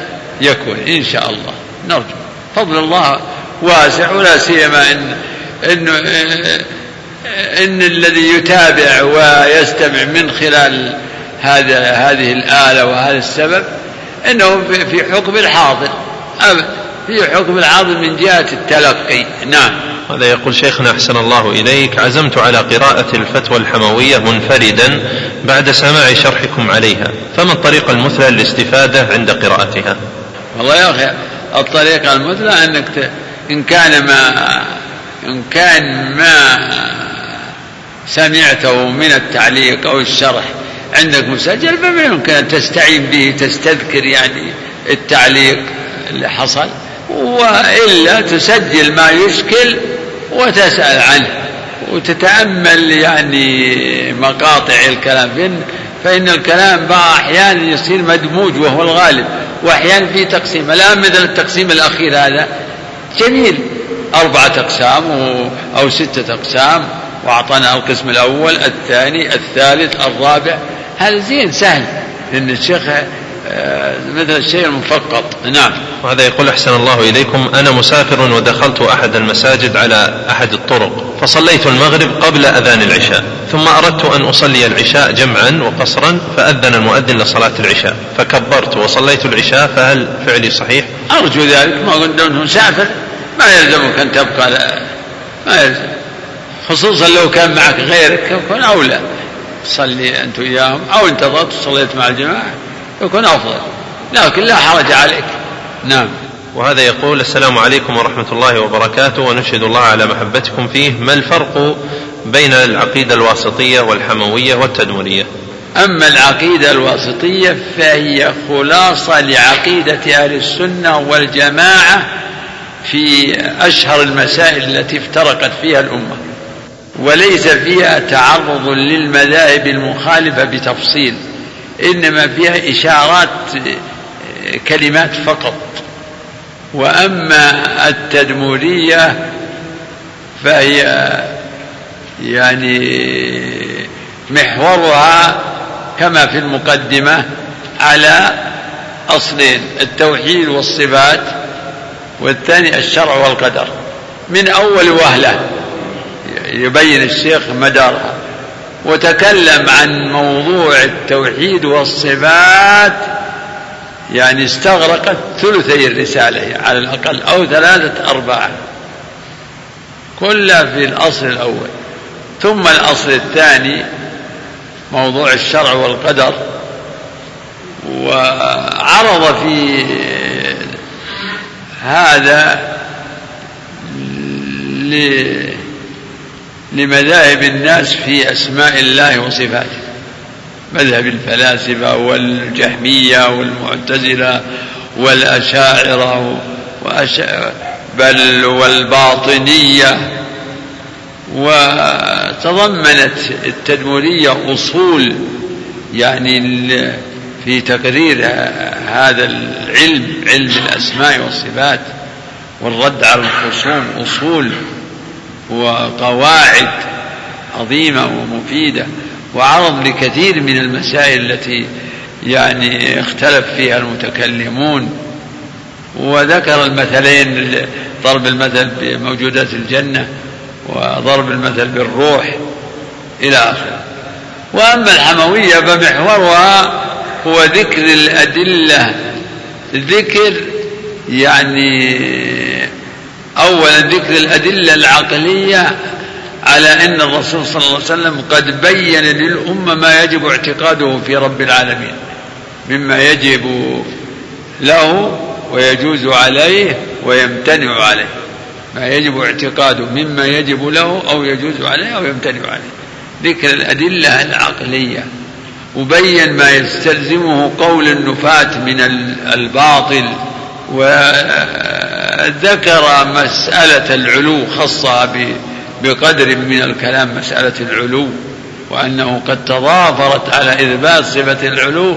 يكون إن شاء الله نرجو. فضل الله واسع ولا سيما إن إنه إن الذي يتابع ويستمع من خلال هذا هذه الآلة وهذا السبب إنه في حكم الحاضر. في حكم الحاضر من جهة التلقي. نعم. هذا يقول شيخنا أحسن الله إليك. عزمت على قراءة الفتوى الحموية منفردا بعد سماع شرحكم عليها. فما الطريقة المثلى للاستفادة عند قراءتها؟ والله يا أخي الطريقة المثلى أنك إن كان ما إن كان ما سمعته من التعليق أو الشرح عندك مسجل فبيمكن أن تستعين به تستذكر يعني التعليق اللي حصل وإلا تسجل ما يشكل وتسأل عنه وتتأمل يعني مقاطع الكلام. فإن, فإن الكلام بقى أحيانا يصير مدموج وهو الغالب وأحيانا في تقسيم. الآن مثل التقسيم الأخير هذا. جميل. أربعة أقسام أو ستة أقسام. وأعطانا القسم الأول الثاني الثالث الرابع. هذا زين سهل. لأن الشيخ آه، مثل الشيء المفقط. نعم. وهذا يقول أحسن الله إليكم أنا مسافر ودخلت أحد المساجد على أحد الطرق فصليت المغرب قبل أذان العشاء ثم أردت أن أصلي العشاء جمعا وقصرا فأذن المؤذن لصلاة العشاء فكبرت وصليت العشاء فهل فعلي صحيح؟ أرجو ذلك ما قلت مسافر. ما يلزمك أن تبقى لا. ما يلزم خصوصا لو كان معك غيرك يكون أولى. تصلي أنت وياهم أو انتظرت وصليت مع الجماعة يكون أفضل. لكن لا حرج عليك. نعم. وهذا يقول السلام عليكم ورحمة الله وبركاته ونشهد الله على محبتكم فيه. ما الفرق بين العقيدة الواسطية والحموية والتدمرية؟ أما العقيدة الواسطية فهي خلاصة لعقيدة أهل السنة والجماعة في أشهر المسائل التي افترقت فيها الأمة. وليس فيها تعرض للمذاهب المخالفة بتفصيل إنما فيها إشارات كلمات فقط. وأما التدمورية فهي يعني محورها كما في المقدمة على أصلين التوحيد والصفات والثاني الشرع والقدر. من أول وهلة. يبين الشيخ مدارها وتكلم عن موضوع التوحيد والصفات يعني استغرقت ثلثي الرسالة على الأقل أو ثلاثة أرباع كلها في الأصل الأول. ثم الأصل الثاني موضوع الشرع والقدر وعرض في هذا لمذاهب الناس في أسماء الله وصفاته. مذهب الفلاسفة والجهمية والمعتزلة والأشاعرة بل والباطنية. وتضمنت التدمرية أصول يعني في تقرير هذا العلم علم الأسماء والصفات والرد على الخصوم أصول. وقواعد عظيمة ومفيدة وعرض لكثير من المسائل التي يعني اختلف فيها المتكلمون. وذكر المثلين ضرب المثل بموجودات الجنة وضرب المثل بالروح إلى آخره. وأما الحموية فمحورها هو ذكر الأدلة ذكر يعني أولا ذكر الأدلة العقلية على أن الرسول صلى الله عليه وسلم قد بين للأمة ما يجب اعتقاده في رب العالمين مما يجب له ويجوز عليه ويمتنع عليه ما يجب اعتقاده مما يجب له أو يجوز عليه أو يمتنع عليه. ذكر الأدلة العقلية وبين ما يستلزمه قول النفاة من الباطل. وذكر مسألة العلو خصها بقدر من الكلام مسألة العلو وأنه قد تضافرت على إثبات صفة العلو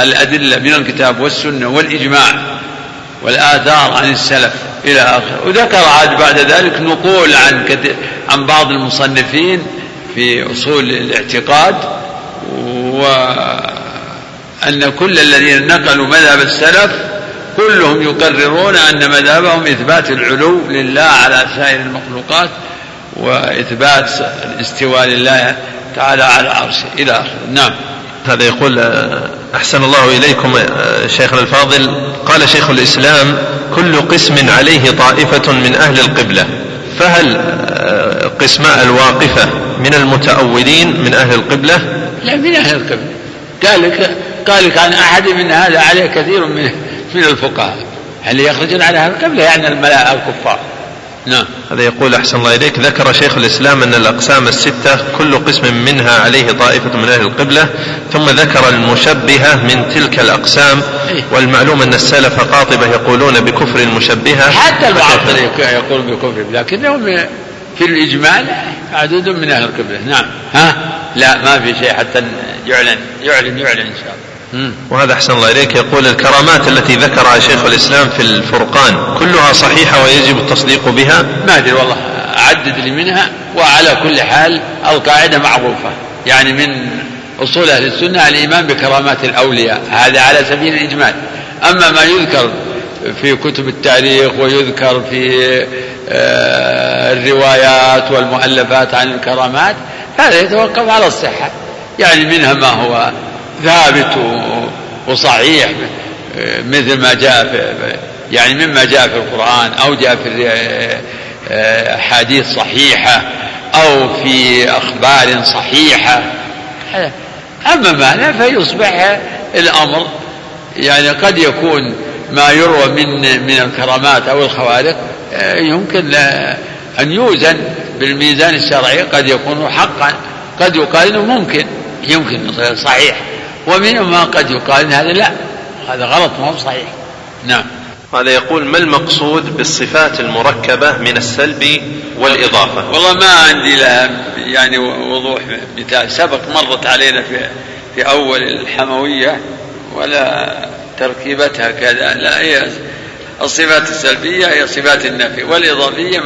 الأدلة من الكتاب والسنة والإجماع والآثار عن السلف إلى آخره. وذكر عاد بعد ذلك نقول عن عن بعض المصنفين في أصول الاعتقاد وأن كل الذين نقلوا مذهب السلف كلهم يقررون أن مذهبهم إثبات العلو لله على سائر المخلوقات وإثبات الاستواء لله تعالى على عرشه. إلى آخره. نعم. هذا يقول أحسن الله إليكم شيخنا الفاضل. قال شيخ الإسلام كل قسم عليه طائفة من أهل القبلة. فهل قسماء الواقفة من المتأولين من أهل القبلة؟ لا من أهل القبلة. قال لك قال لك عن أحد من هذا عليه كثير من من الفقهاء. هل يخرجون على أهل القبلة يعني الملاء الكفار. نعم. هذا يقول أحسن الله إليك. ذكر شيخ الإسلام أن الأقسام الستة كل قسم منها عليه طائفة من أهل القبلة ثم ذكر المشبهة من تلك الأقسام إيه؟ والمعلوم أن السلف قاطبة يقولون بكفر المشبهة. حتى المعطل يقول بكفر لكنهم في الإجمال عدد من أهل القبلة. نعم. ها؟ لا ما في شيء حتى يعلن يعلن يعلن إن شاء الله. وهذا أحسن الله إليك. يقول الكرامات التي ذكرها شيخ الإسلام في الفرقان كلها صحيحة ويجب التصديق بها؟ ما أدري والله أعدد لي منها وعلى كل حال القاعدة معروفة. يعني من أصول أهل السنة الإيمان بكرامات الأولياء هذا على سبيل الإجمال. أما ما يذكر في كتب التاريخ ويذكر في آه، الروايات والمؤلفات عن الكرامات هذا يتوقف على الصحة. يعني منها ما هو ثابت وصحيح مثل ما جاء في يعني مما جاء في القرآن أو جاء في أحاديث صحيحة أو في أخبار صحيحة. أما ما لا فيصبح الأمر يعني قد يكون ما يروى من من الكرامات أو الخوارق آه، يمكن أن يوزن بالميزان الشرعي قد يكون حقا قد يقال إنه ممكن يمكن صحيح. ومنهم ما قد يقال هذا لا هذا غلط ما هو صحيح. نعم. هذا يقول ما المقصود بالصفات المركبة من السلب والإضافة؟ والله ما عندي لها يعني وضوح مثال سبق مرت علينا في في أول الحموية ولا تركيبتها كذا لا هي الصفات السلبية هي صفات النفي والإضافية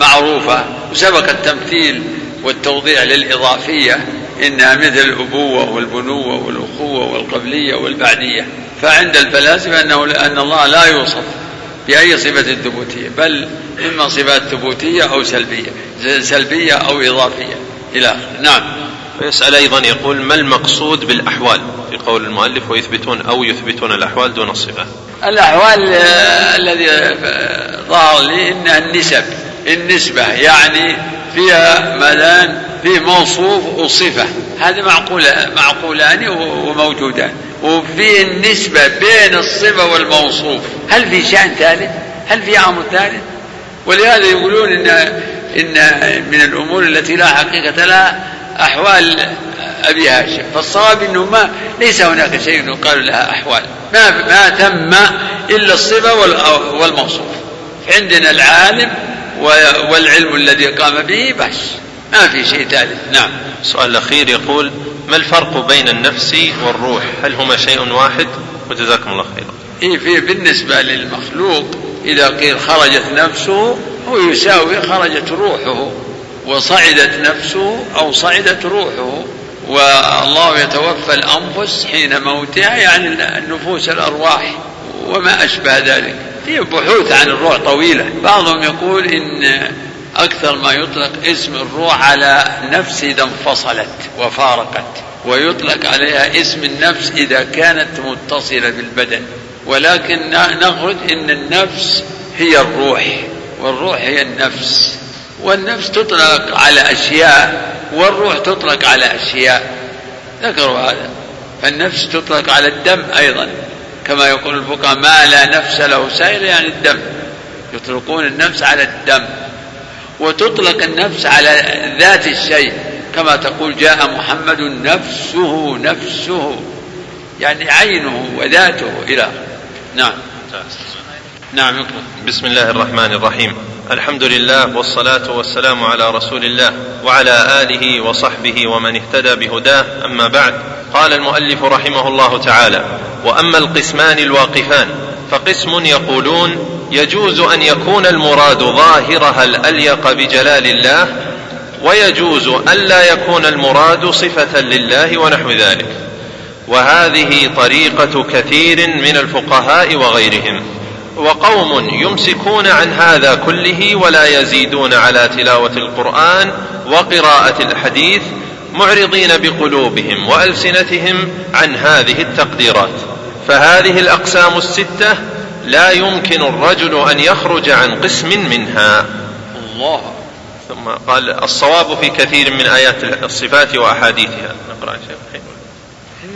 معروفة وسبق التمثيل والتوضيح للإضافية. إنها مثل الأبوة والبنوة والأخوة والقبلية والبعدية. فعند الفلاسفة أنه أن الله لا يوصف بأي صفة ثبوتية بل إما صفات ثبوتية أو سلبية سلبية أو إضافية. إلى آخره نعم. ويسأل أيضا يقول ما المقصود بالأحوال؟ في قول المؤلف ويثبتون أو يثبتون الأحوال دون الصفات الأحوال آه، الذي آه، ظهر لي إنها النسب. النسبة يعني فيها ملان فيه موصوف وصفة. هذا معقولة معقولان وموجودان. وفيه النسبة بين الصفة والموصوف هل في شأن ثالث؟ هل في أمر ثالث؟ ولهذا يقولون إن إن من الأمور التي لا حقيقة لها أحوال أبي هاشم. فالصواب أنه ما ليس هناك شيء يقال لها أحوال. ما ما تم إلا الصفة والموصوف. عندنا العالم والعلم الذي قام به بس. ما في شيء ثالث. نعم. السؤال الأخير يقول ما الفرق بين النفس والروح؟ هل هما شيء واحد؟ وجزاكم الله خيرا. إيه في بالنسبة للمخلوق إذا قيل خرجت نفسه هو يساوي خرجت روحه. وصعدت نفسه أو صعدت روحه. والله يتوفى الأنفس حين موتها يعني النفوس الأرواح وما أشبه ذلك. في بحوث عن الروح طويلة. بعضهم يقول إن أكثر ما يطلق اسم الروح على نفس إذا انفصلت وفارقت ويطلق عليها اسم النفس إذا كانت متصلة بالبدن. ولكن نخرج إن النفس هي الروح والروح هي النفس. والنفس تطلق على أشياء والروح تطلق على أشياء. ذكروا هذا. فالنفس تطلق على الدم أيضا. كما يقول الفقهاء ما لا نفس له سائل يعني الدم. يطلقون النفس على الدم. وتطلق النفس على ذات الشيء. كما تقول جاء محمد نفسه نفسه. يعني عينه وذاته إلى نعم. نعم بسم الله الرحمن الرحيم. الحمد لله والصلاة والسلام على رسول الله وعلى آله وصحبه ومن اهتدى بهداه. أما بعد قال المؤلف رحمه الله تعالى وأما القسمان الواقفان فقسم يقولون يجوز أن يكون المراد ظاهرها الأليق بجلال الله ويجوز الا يكون المراد صفة لله ونحو ذلك. وهذه طريقة كثير من الفقهاء وغيرهم. وقوم يمسكون عن هذا كله ولا يزيدون على تلاوة القرآن وقراءة الحديث معرضين بقلوبهم وألسنتهم عن هذه التقديرات. فهذه الأقسام الستة لا يمكن الرجل أن يخرج عن قسم منها. الله ثم قال الصواب في كثير من آيات الصفات وأحاديثها. نقرأ شيء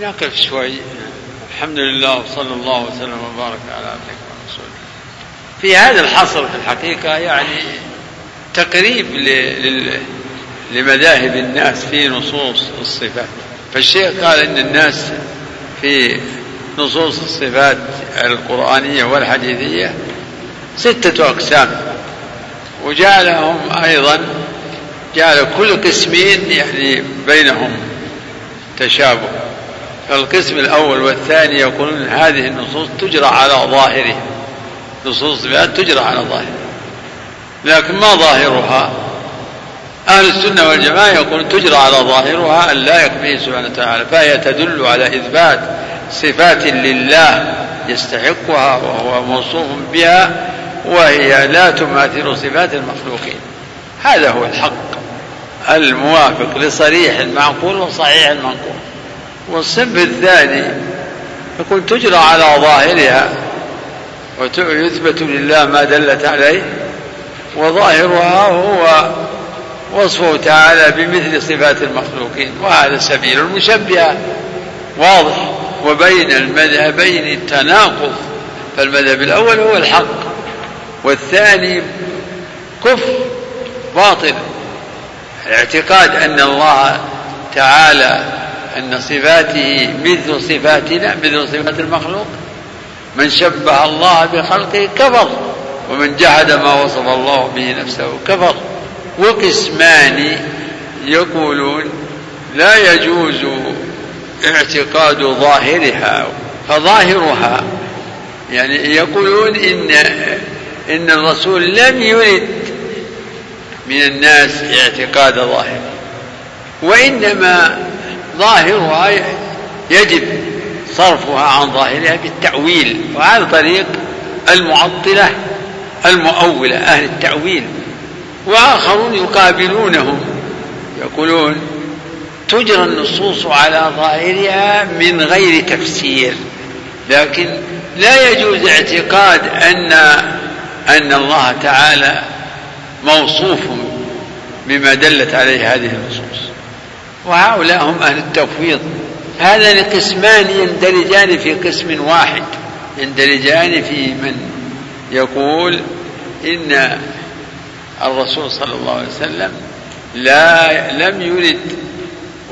نقف شوي. الحمد لله وصلى الله وسلم وبارك على عبدك ورسوله في هذا الحصر في الحقيقة يعني تقريب لمذاهب الناس في نصوص الصفات. فالشيخ قال إن الناس في نصوص الصفات القرآنية والحديثية ستة أقسام. وجعلهم أيضا جعل كل قسمين يعني بينهم تشابه. فالقسم الأول والثاني يقولون هذه النصوص تجرى على ظاهرها نصوص الصفات تجرى على ظاهرها لكن ما ظاهرها؟ أهل السنة والجماعة يقولون تجرى على ظاهرها أن لا يكفيه سبحانه وتعالى فهي تدل على إثبات صفات لله يستحقها وهو موصوف بها وهي لا تماثل صفات المخلوقين. هذا هو الحق الموافق لصريح المعقول وصحيح المنقول. والصنف الثاني يقول تجرى على ظاهرها ويثبت لله ما دلت عليه وظاهرها هو وصفه تعالى بمثل صفات المخلوقين وهذا سبيل المشبهه واضح. وبين المذهبين تناقض فالمذهب الأول هو الحق والثاني كفر باطل. الاعتقاد أن الله تعالى أن صفاته مثل صفاتنا مثل صفات المخلوق. من شبه الله بخلقه كفر ومن جحد ما وصف الله به نفسه كفر. وقسمان يقولون لا يجوز اعتقاد ظاهرها فظاهرها. يعني يقولون إن إن الرسول لم يرد من الناس اعتقاد ظاهر وإنما ظاهرها يجب صرفها عن ظاهرها بالتأويل وهذا طريق المعطلة المؤولة أهل التأويل. وآخرون يقابلونهم. يقولون تجرى النصوص على ظاهرها من غير تفسير لكن لا يجوز اعتقاد أن أن الله تعالى موصوف بما دلت عليه هذه النصوص. وهؤلاء هم أهل التفويض. هذان قسمان يندرجان في قسم واحد يندرجان في من يقول إن الرسول صلى الله عليه وسلم لا لم يرد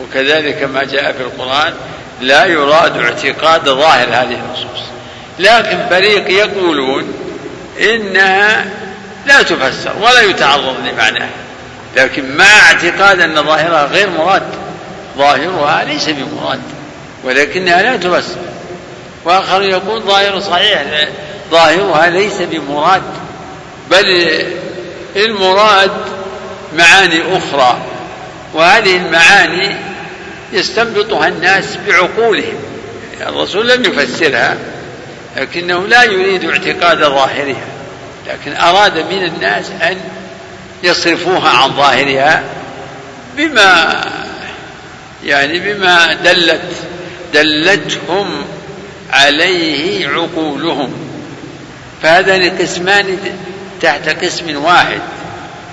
وكذلك ما جاء في القرآن لا يراد اعتقاد ظاهر هذه النصوص. لكن فريق يقولون إنها لا تفسر ولا يتعرض لمعناها لكن مع اعتقاد أن ظاهرها غير مراد. ظاهرها ليس بمراد ولكنها لا تفسر. وآخر يقول ظاهر صحيح ظاهرها ليس بمراد بل المراد معاني أخرى وهذه المعاني يستنبطها الناس بعقولهم. الرسول لم يفسرها لكنه لا يريد اعتقاد ظاهرها لكن أراد من الناس أن يصرفوها عن ظاهرها بما يعني بما دلت دلتهم عليه عقولهم. فهذان قسمان تحت قسم واحد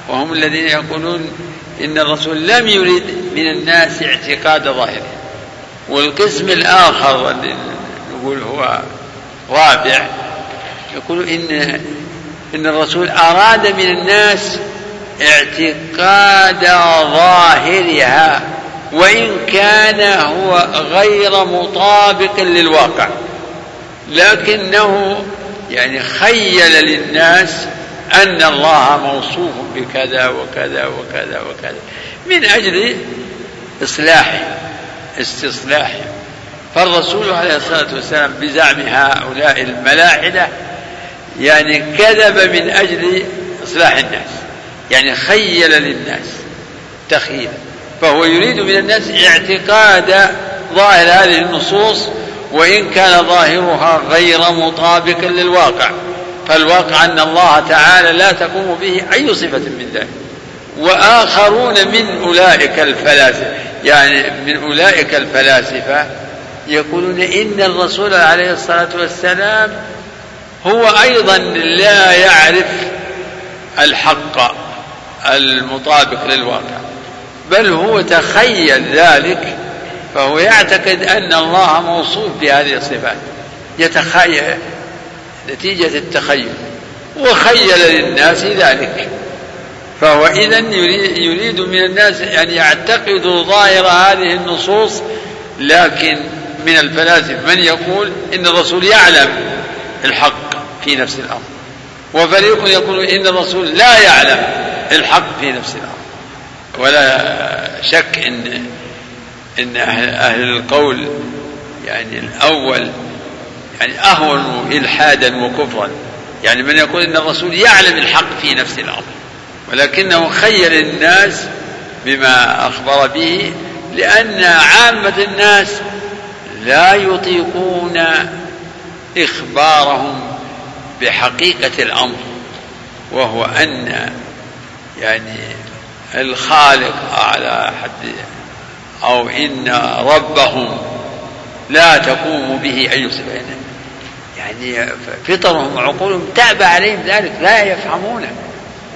وهم الذين يقولون إن الرسول لم يرد من الناس اعتقاد ظاهره. والقسم الآخر نقول هو رابع يقول إن إن الرسول أراد من الناس اعتقاد ظاهرها وإن كان هو غير مطابق للواقع. لكنه يعني خيل للناس أن الله موصوف بكذا وكذا وكذا وكذا. من أجل إصلاحه استصلاحه فالرسول عليه الصلاة والسلام بزعم هؤلاء الملاحدة يعني كذب من أجل إصلاح الناس. يعني خيل للناس تخيلا فهو يريد من الناس اعتقاد ظاهر هذه النصوص وإن كان ظاهرها غير مطابق للواقع. فالواقع أن الله تعالى لا تقوم به أي صفة من ذلك. وآخرون من أولئك الفلاسفة يعني من أولئك الفلاسفة يقولون إن الرسول عليه الصلاة والسلام هو أيضا لا يعرف الحق المطابق للواقع بل هو تخيل ذلك فهو يعتقد أن الله موصوف بهذه الصفات يتخيل نتيجة التخيل. وخيل للناس ذلك. فهو إذا يريد من الناس أن يعتقدوا ظاهر هذه النصوص لكن من الفلاسفة من يقول إن الرسول يعلم الحق في نفس الأمر وفريق يقول إن الرسول لا يعلم الحق في نفس الأمر ولا شك إن أهل, أهل القول يعني الأول يعني أهون إلحادا وكفرا. يعني من يقول إن الرسول يعلم الحق في نفس الامر ولكنه خير الناس بما أخبر به لأن عامة الناس لا يطيقون إخبارهم بحقيقة الأمر وهو أن يعني الخالق على حد أو إن ربهم لا تقوم به أي صفة. يعني فطرهم وعقولهم تأبى عليهم ذلك لا يفهمونه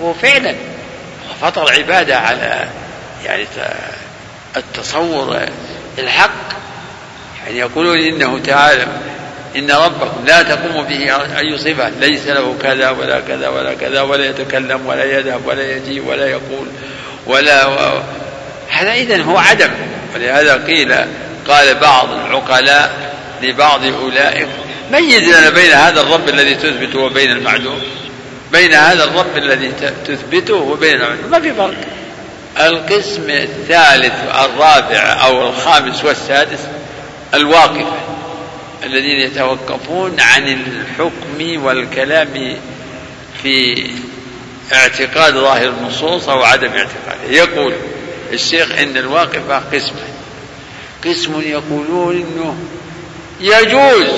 وفعلا فطر عبادة على يعني التصور الحق. يعني يقولون إنه تعالى إن ربكم لا تقوم به أي صفة ليس له كذا ولا كذا ولا كذا ولا يتكلم ولا يذهب ولا يجي ولا يقول ولا و... هذا إذن هو عدم. ولهذا قيل قال بعض العقلاء لبعض أولئك ميز لنا بين هذا الرب الذي تثبته وبين المعلوم بين هذا الرب الذي تثبته وبين المعلوم ما في فرق. القسم الثالث الرابع أو الخامس والسادس الواقفة الذين يتوقفون عن الحكم والكلام في اعتقاد ظاهر النصوص أو عدم اعتقاده. يقول الشيخ إن الواقفة قسمان قسم يقولون إنه يجوز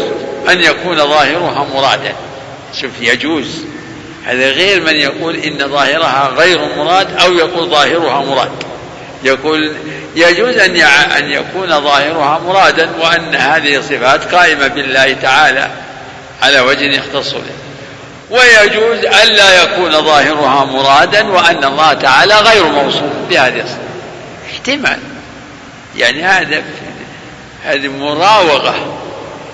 أن يكون ظاهرها مرادا. شوف يجوز. هذا غير من يقول إن ظاهرها غير مراد أو يقول ظاهرها مراد. يقول يجوز أن أن يكون ظاهرها مرادا وأن هذه الصفات قائمة بالله تعالى على وجه يختص به. ويجوز ألا يكون ظاهرها مرادا وأن الله تعالى غير موصوف بهذه الصفات. احتمال. يعني هذا هذه مراوغة.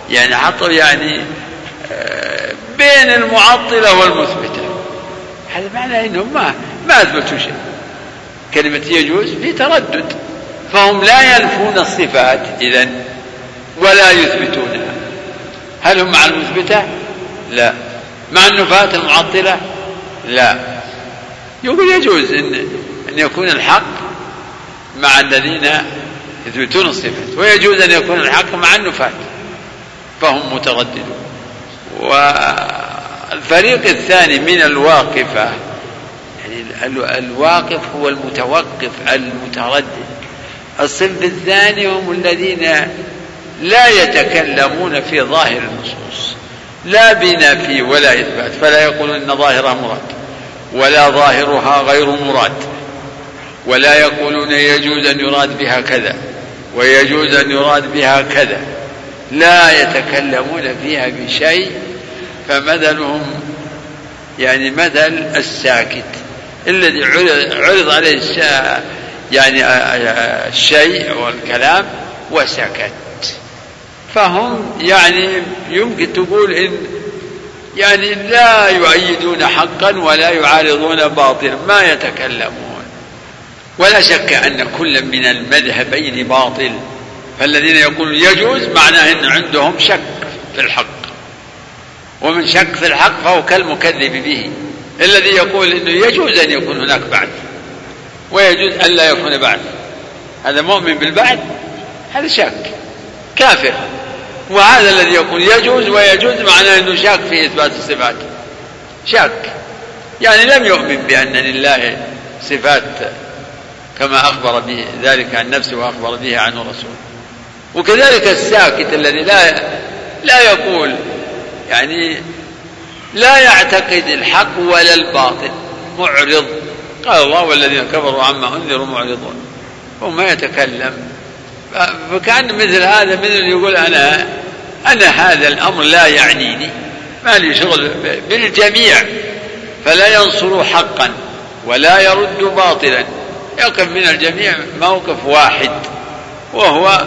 يعني حطوا يعني آه، بين المعطلة والمثبتة. هذا معناه إنهم ما ما أثبتوا شيء. كلمة يجوز في تردد. فهم لا ينفون الصفات إذا ولا يثبتونها. هل هم مع المثبتة؟ لا. مع النفاة المعطلة؟ لا. يقول يجوز إن أن يكون الحق مع الذين يثبتون الصفات ويجوز أن يكون الحق مع النفاة. فهم مترددون. والفريق الثاني من الواقفة يعني الواقف هو المتوقف المتردد. الصنف الثاني هم الذين لا يتكلمون في ظاهر النصوص. لا بنفي ولا إثبات فلا يقولون إن ظاهرها مراد ولا ظاهرها غير مراد ولا يقولون يجوز أن يراد بها كذا ويجوز أن يراد بها كذا. لا يتكلمون فيها بشيء فمثلهم يعني مثل الساكت الذي عرض عليه يعني الشيء والكلام وسكت. فهم يعني يمكن تقول إن يعني لا يؤيدون حقا ولا يعارضون باطلا ما يتكلمون. ولا شك أن كل من المذهبين باطل. فالذين يقولون يجوز معناه إن عندهم شك في الحق. ومن شك في الحق فهو كالمكذب به. الذي يقول إنه يجوز أن يكون هناك بعث ويجوز أن لا يكون بعث هذا مؤمن بالبعث هذا شك. كافر. وهذا الذي يقول يجوز ويجوز معناه إنه شاك في إثبات الصفات. شاك يعني لم يؤمن بأن لله صفات كما أخبر به ذلك عن نفسه وأخبر به عنه رسوله. وكذلك الساكت الذي لا لا يقول يعني لا يعتقد الحق ولا الباطل معرض. قال الله والذين كفروا عما أنذروا معرضون. هو ما يتكلم. فكأن مثل هذا مثل يقول أنا أنا هذا الأمر لا يعنيني. ما لي شغل بالجميع. فلا ينصر حقا ولا يرد باطلا. يقف من الجميع موقف واحد وهو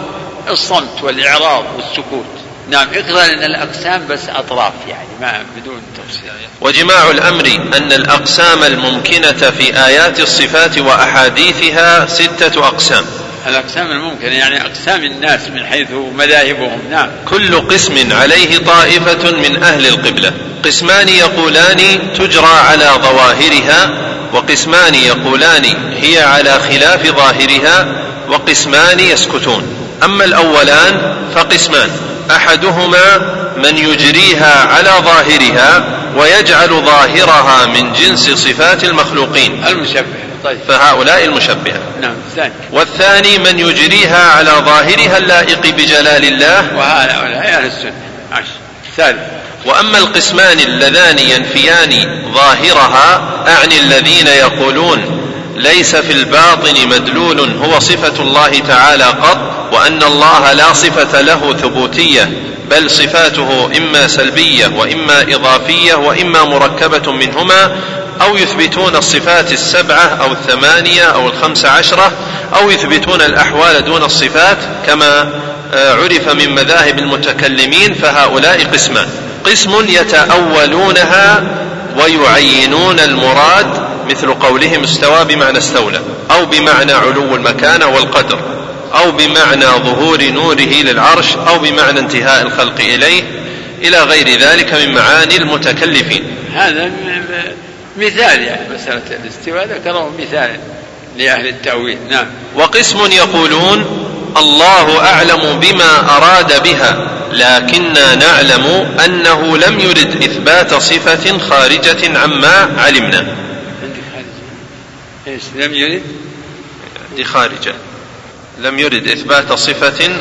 الصمت والإعراض والسكوت. نعم اقرأ لأن الأقسام بس أطراف يعني ما بدون تفصيل. وجماع الأمر أن الأقسام الممكنة في آيات الصفات وأحاديثها ستة أقسام. الأقسام الممكنة يعني أقسام الناس من حيث مذاهبهم. نعم. كل قسم عليه طائفة من أهل القبلة. قسمان يقولان تجرى على ظواهرها وقسمان يقولان هي على خلاف ظاهرها وقسمان يسكتون. أما الأولان فقسمان. أحدهما من يجريها على ظاهرها ويجعل ظاهرها من جنس صفات المخلوقين. المشبه. طيب. فهؤلاء المشبهة. نعم الثاني والثاني من يجريها على ظاهرها اللائق بجلال الله. وهؤلاء أهل السنة. عشر. وأما القسمان اللذان ينفيان ظاهرها أعني الذين يقولون ليس في الباطن مدلول هو صفة الله تعالى قط وأن الله لا صفة له ثبوتية بل صفاته إما سلبية وإما إضافية وإما مركبة منهما أو يثبتون الصفات السبعة أو الثمانية أو الخمس عشرة أو يثبتون الأحوال دون الصفات كما آه، عرف من مذاهب المتكلمين فهؤلاء قسمان. قسم يتأولونها ويعينون المراد مثل قولهم استوى بمعنى استولى أو بمعنى علو المكانة والقدر أو بمعنى ظهور نوره للعرش أو بمعنى انتهاء الخلق إليه إلى غير ذلك من معاني المتكلفين. هذا مثال يعني مسألة الاستواء ذكره مثالا لأهل التأويل. نعم. وقسم يقولون الله أعلم بما أراد بها لكننا نعلم أنه لم يرد إثبات صفة خارجة عما علمنا. إيش؟ لم يرد؟ دي خارجة. لم يرد إثبات صفة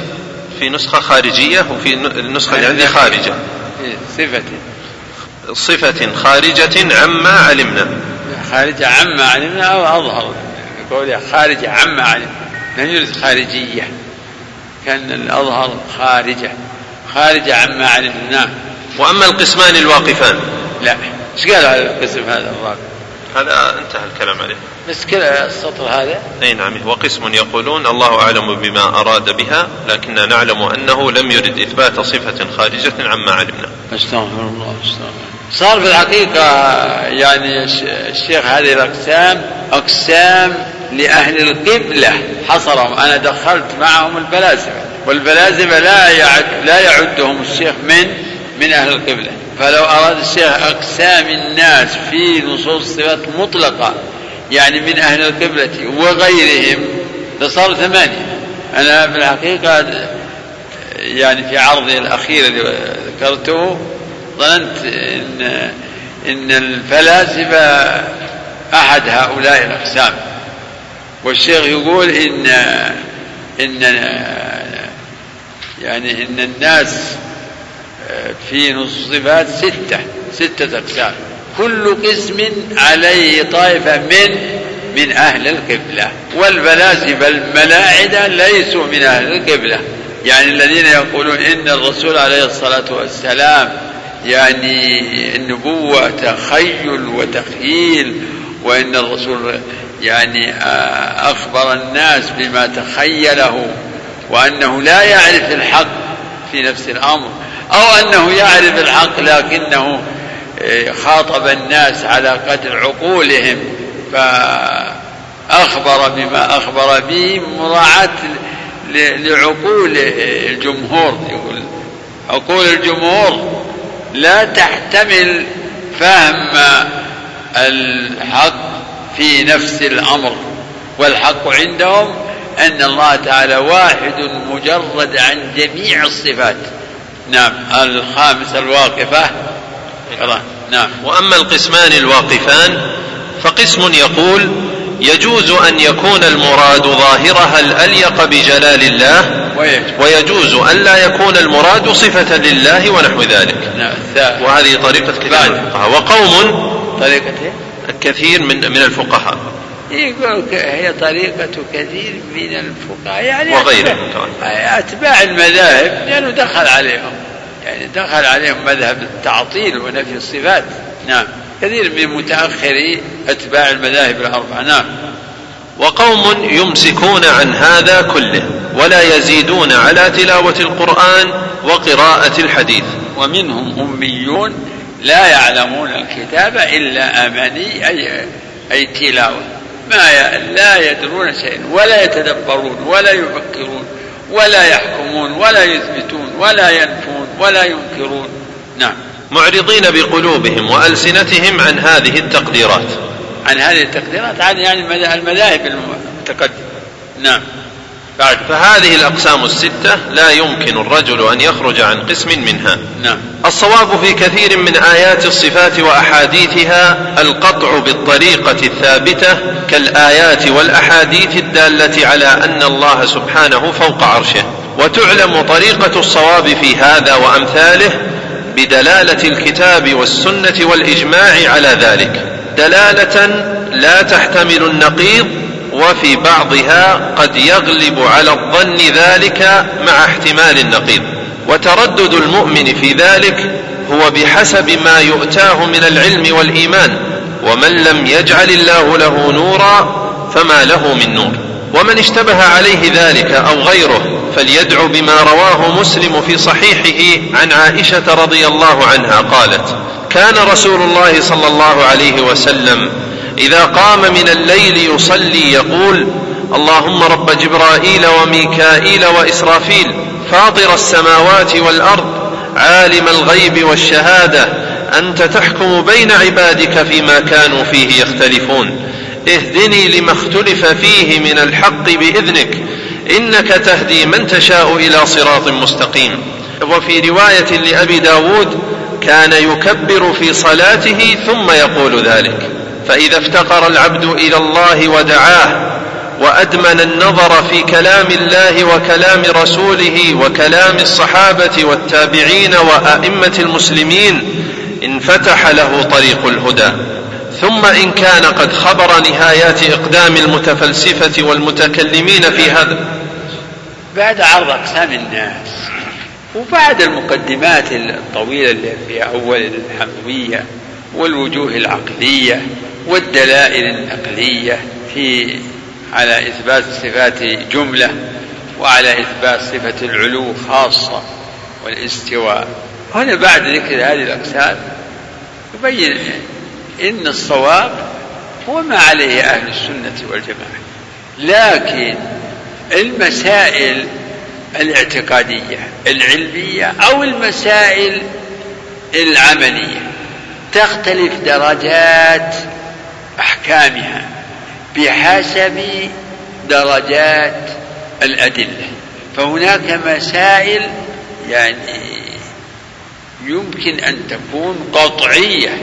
في نسخة خارجية وفي النسخة اللي عندي خارجة. إيه، صفة. صفة خارجة عما علمنا. خارجة عما علمنا أو أظهر. قولها خارجة عما علمنا. لم يرد خارجية. كان الأظهر خارجة. خارجة عما علمنا. وأما القسمان الواقفان. لا. إيش قال هذا القسم هذا الرابع هذا انتهى الكلام عليه. بس كذا السطر هذا. أي نعم وقسم يقولون الله أعلم بما أراد بها لكننا نعلم أنه لم يرد إثبات صفة خارجة عما علمنا. أستغفر الله أستغفر صار في الحقيقة يعني الشيخ هذه الأقسام أقسام لأهل القبلة حصرهم. أنا دخلت معهم الفلاسفة والفلاسفة لا يعد لا يعدهم الشيخ من من أهل القبلة. فلو أراد الشيخ أقسام الناس في نصوص الصفات مطلقة يعني من أهل القبلة وغيرهم لصار ثمانية. أنا في الحقيقة يعني في عرضي الأخير اللي ذكرته ظننت إن إن الفلاسفة أحد هؤلاء الأقسام. والشيخ يقول إن إن يعني إن الناس في نص صفات ستة. ستة أقسام. كل قسم عليه طائفة من من أهل القبلة. والفلاسفة الملاعدة ليسوا من أهل القبلة. يعني الذين يقولون إن الرسول عليه الصلاة والسلام يعني النبوة تخيل وتخيل وإن الرسول يعني أخبر الناس بما تخيله وأنه لا يعرف الحق في نفس الأمر أو أنه يعرف الحق لكنه آه، خاطب الناس على قدر عقولهم فأخبر بما أخبر به مراعاة لعقول الجمهور يقول. عقول الجمهور لا تحتمل فهم الحق في نفس الأمر والحق عندهم أن الله تعالى واحد مجرد عن جميع الصفات. نعم الخامس الواقفة نعم. وأما القسمان الواقفان فقسم يقول يجوز أن يكون المراد ظاهرها الأليق بجلال الله ويجوز. أن لا يكون المراد صفة لله ونحو ذلك. نعم. وهذه طريقة كثير من الفقهاء. وقوم طريقة كثير من من الفقهاء. هي طريقة كثير من الفقهاء. يعني وغيرهم أتباع المذاهب لأنه دخل عليهم. يعني دخل عليهم مذهب التعطيل ونفي الصفات. نعم. كثير من متأخري أتباع المذاهب الأربعة. نعم. وقوم يمسكون عن هذا كله ولا يزيدون على تلاوة القرآن وقراءة الحديث. ومنهم أميون لا يعلمون الكتاب إلا أماني أي, أي تلاوة. ما لا يدرون شيئا ولا يتدبرون ولا يفكرون ولا يحكمون ولا يثبتون ولا ينفون. ولا ينكرون. نعم. معرضين بقلوبهم وألسنتهم عن هذه التقديرات. عن هذه التقديرات؟ عن يعني المذاهب المتقدمة. نعم. بعد. فهذه الأقسام الستة لا يمكن الرجل أن يخرج عن قسم منها. نعم. الصواب في كثير من آيات الصفات وأحاديثها القطع بالطريقة الثابتة كالآيات والأحاديث الدالة على أن الله سبحانه فوق عرشه. وتعلم طريقة الصواب في هذا وأمثاله بدلالة الكتاب والسنة والإجماع على ذلك. دلالة لا تحتمل النقيض وفي بعضها قد يغلب على الظن ذلك مع احتمال النقيض. وتردد المؤمن في ذلك هو بحسب ما يؤتاه من العلم والإيمان. ومن لم يجعل الله له نورا فما له من نور. ومن اشتبه عليه ذلك أو غيره فليدعو بما رواه مسلم في صحيحه عن عائشة رضي الله عنها قالت كان رسول الله صلى الله عليه وسلم إذا قام من الليل يصلي يقول اللهم رب جبرائيل وميكائيل وإسرافيل فاطر السماوات والأرض عالم الغيب والشهادة أنت تحكم بين عبادك فيما كانوا فيه يختلفون اهدني لما اختلف فيه من الحق بإذنك إنك تهدي من تشاء إلى صراط مستقيم. وفي رواية لأبي داود كان يكبر في صلاته ثم يقول ذلك. فإذا افتقر العبد إلى الله ودعاه وأدمن النظر في كلام الله وكلام رسوله وكلام الصحابة والتابعين وأئمة المسلمين انفتح له طريق الهدى. ثم إن كان قد خبر نهايات إقدام المتفلسفة والمتكلمين في هذا. بعد عرض أقسام الناس وبعد المقدمات الطويلة اللي في أول الحمويه والوجوه العقلية والدلائل النقلية في على إثبات صفات جملة وعلى إثبات صفة العلو خاصة والاستواء. هنا بعد ذكر هذه الأقسام يبين إن الصواب هو ما عليه أهل السنة والجماعة. لكن المسائل الاعتقادية العلمية أو المسائل العملية تختلف درجات أحكامها بحسب درجات الأدلة. فهناك مسائل يعني يمكن أن تكون قطعية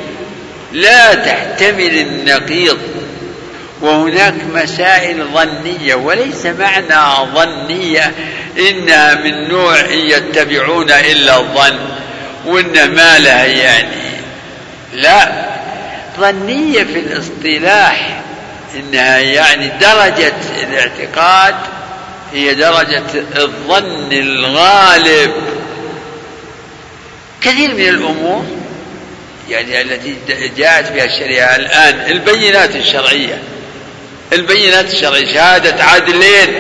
لا تحتمل النقيض. وهناك مسائل ظنية وليس معنى ظنية إنها من نوع يتبعون إلا الظن وإن ما لها يعني. لا ظنية في الاصطلاح إنها يعني درجة الاعتقاد هي درجة الظن الغالب. كثير من الأمور يعني التي جاءت بها الشريعة الآن البينات الشرعية. البينات الشرعية شهادة عادلين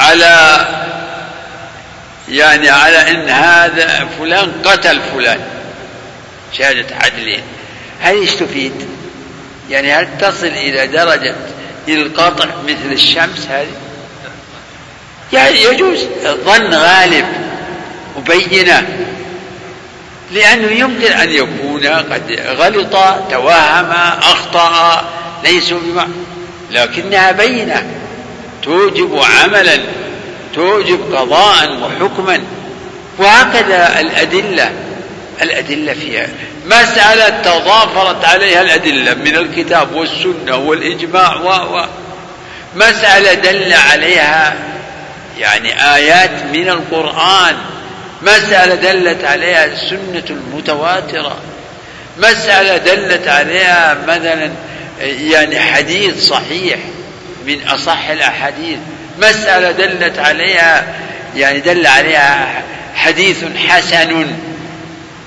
على يعني على إن هذا فلان قتل فلان. شهادة عدلين. هل إيش تفيد؟ يعني هل تصل إلى درجة القطع مثل الشمس هذه؟ يعني يجوز. الظن غالب وبينة لأنه يمكن أن يكون قد غلط توهم أخطأ ليسوا بما لكنها بينة. توجب عملا توجب قضاء وحكما. وهكذا الأدلة الأدلة فيها مسألة تضافرت عليها الأدلة من الكتاب والسنة والإجماع و, و مسألة دل عليها يعني آيات من القرآن. مسألة دلت عليها السنة المتواترة. مسألة دلت عليها مثلا يعني حديث صحيح من أصح الأحاديث. مسألة دلت عليها يعني دل عليها حديث حسن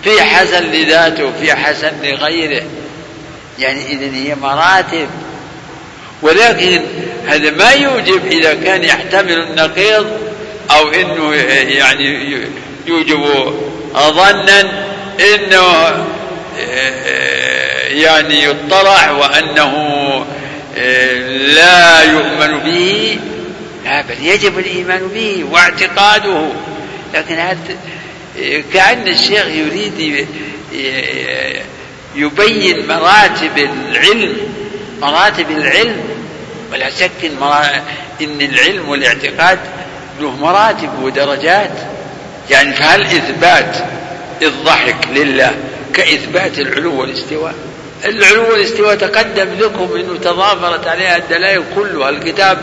في حسن لذاته وفي حسن لغيره. يعني إذا هي مراتب. ولكن هذا ما يوجب إذا كان يحتمل النقيض أو إنه يعني يوجب ظنا إنه يعني يطرح وأنه لا يؤمن به. لا بل يجب الإيمان به واعتقاده. لكن هذا كأن الشيخ يريد يبين مراتب العلم مراتب العلم. ولا شك إن العلم والاعتقاد له مراتب ودرجات. يعني فهل إثبات الضحك لله كإثبات العلو والاستواء. العلو والاستواء تقدم لكم أنه تضافرت عليها الدلائل كلها الكتاب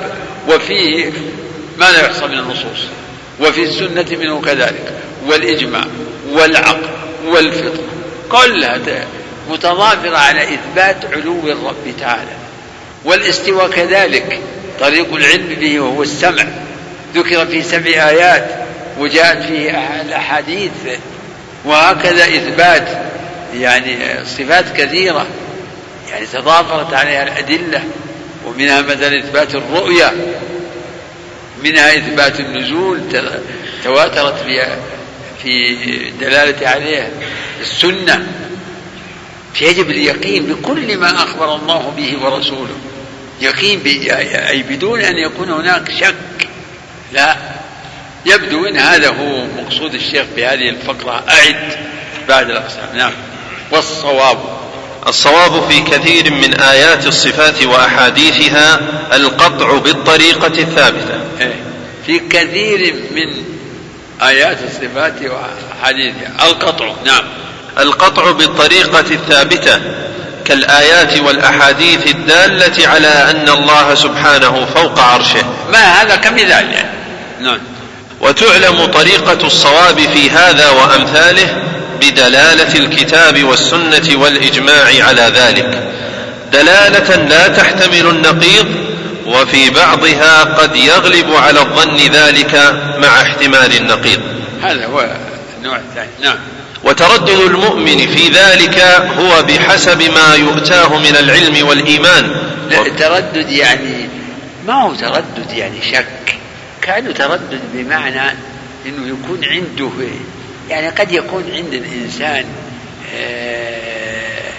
وفيه ما لا يحصى من النصوص وفي السنة منه كذلك والإجماع والعقل والفطرة كلها متضافرة على إثبات علو الرب تعالى. والاستواء كذلك طريق العلم به وهو السمع. ذكر في سبع آيات وجاءت فيه الأحاديث وهكذا إثبات يعني صفات كثيرة يعني تضافرت عليها الأدلة ومنها مثلا إثبات الرؤيا منها إثبات النزول تواترت في في دلالة عليها السنة. فيجب اليقين بكل ما أخبر الله به ورسوله. يقين أي بدون أن يكون هناك شك لا. يبدو أن هذا هو مقصود الشيخ بهذه الفقرة. أعد بعد الأقسام. نعم. والصواب. الصواب في كثير من آيات الصفات وأحاديثها القطع بالطريقة الثابتة. إيه. في كثير من آيات الصفات وأحاديثها. القطع. نعم. القطع بالطريقة الثابتة كالآيات والأحاديث الدالة على أن الله سبحانه فوق عرشه. ما هذا كمثال يعني. نعم. وتعلم طريقة الصواب في هذا وأمثاله بدلالة الكتاب والسنة والإجماع على ذلك. دلالة لا تحتمل النقيض وفي بعضها قد يغلب على الظن ذلك مع احتمال النقيض. هذا هو النوع الثاني. نعم. وتردد المؤمن في ذلك هو بحسب ما يؤتاه من العلم والإيمان. لا تردد يعني ما هو تردد يعني شك؟ كأنه تردد بمعنى أنه يكون عنده يعني قد يكون عند الإنسان آه،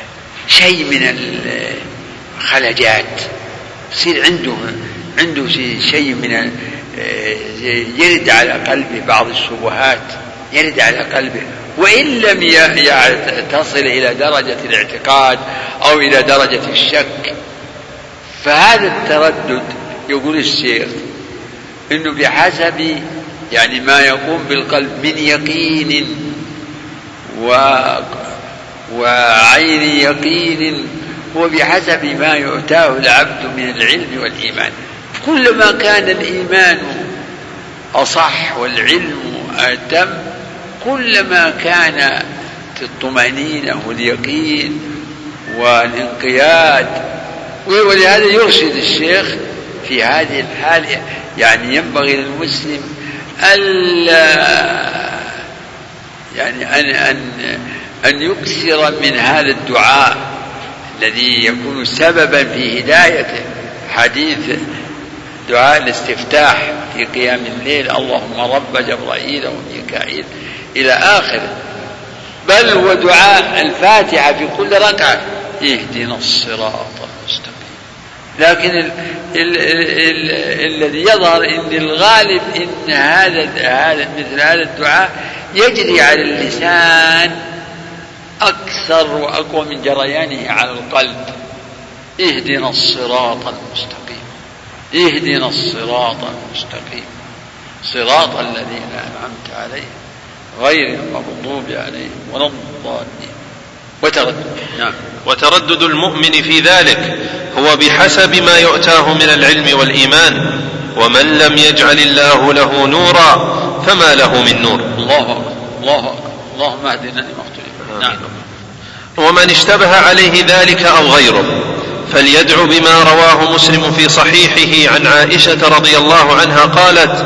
شيء من الخلجات. يصير عنده عنده شيء من آه، يرد على قلبه بعض الشبهات يرد على قلبه. وإن لم تصل إلى درجة الاعتقاد أو إلى درجة الشك فهذا التردد يقول الشيخ إنه بحسب يعني ما يقوم بالقلب من يقين و وعين يقين هو بحسب ما يؤتاه العبد من العلم والإيمان. كلما كان الإيمان أصح والعلم أتم كلما كان الطمأنينة واليقين والانقياد ولهذا يرشد الشيخ في هذه الحال يعني ينبغي للمسلم ألا يعني أن أن أن يكثر من هذا الدعاء الذي يكون سببا في هدايته. حديث دعاء الاستفتاح في قيام الليل. اللهم رب جبرائيل وميكائيل إلى آخره. بل ودعاء الفاتحة في كل ركعة. اهدنا الصراط لكن ال ال ال الذي يظهر إن الغالب إن هذا هذا مثل هذا الدعاء يجري على اللسان أكثر وأقوى من جريانه على القلب. اهدنا الصراط المستقيم. اهدنا الصراط المستقيم. صراط الذين أنعمت عليهم غير المغضوب عليهم ولا الضالين. وتردد نعم. وتردد المؤمن في ذلك هو بحسب ما يؤتاه من العلم والإيمان ومن لم يجعل الله له نورا فما له من نور. الله أكبر. الله أكبر. اللهم اهدنا لما اختلف نعم. ومن اشتبه عليه ذلك أو غيره فليدع بما رواه مسلم في صحيحه عن عائشة رضي الله عنها قالت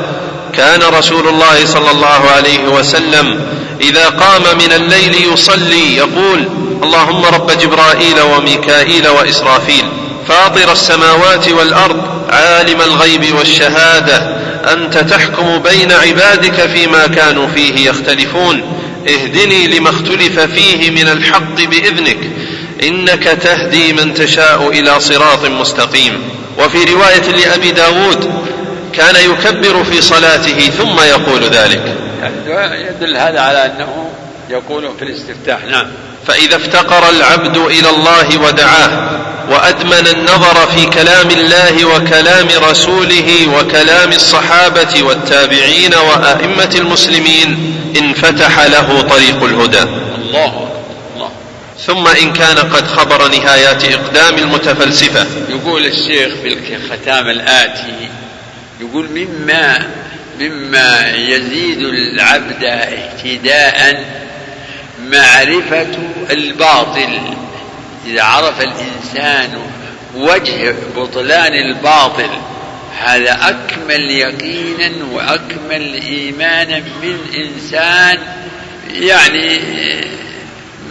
كان رسول الله صلى الله عليه وسلم إذا قام من الليل يصلي يقول اللهم رب جبرائيل وميكائيل وإسرافيل فاطر السماوات والأرض عالم الغيب والشهادة أنت تحكم بين عبادك فيما كانوا فيه يختلفون اهدني لما اختلف فيه من الحق بإذنك إنك تهدي من تشاء إلى صراط مستقيم. وفي رواية لأبي داود كان يكبر في صلاته ثم يقول ذلك. يعني يدل هذا على أنه يقول في الاستفتاح نعم. فإذا افتقر العبد إلى الله ودعاه وأدمن النظر في كلام الله وكلام رسوله وكلام الصحابة والتابعين وأئمة المسلمين انفتح له طريق الهدى. الله الله. ثم إن كان قد خبر نهايات إقدام المتفلسفة. يقول الشيخ في الختام الآتي يقول مما مما يزيد العبد اهتداء معرفة الباطل. إذا عرف الإنسان وجه بطلان الباطل هذا أكمل يقينا وأكمل إيمانا من إنسان يعني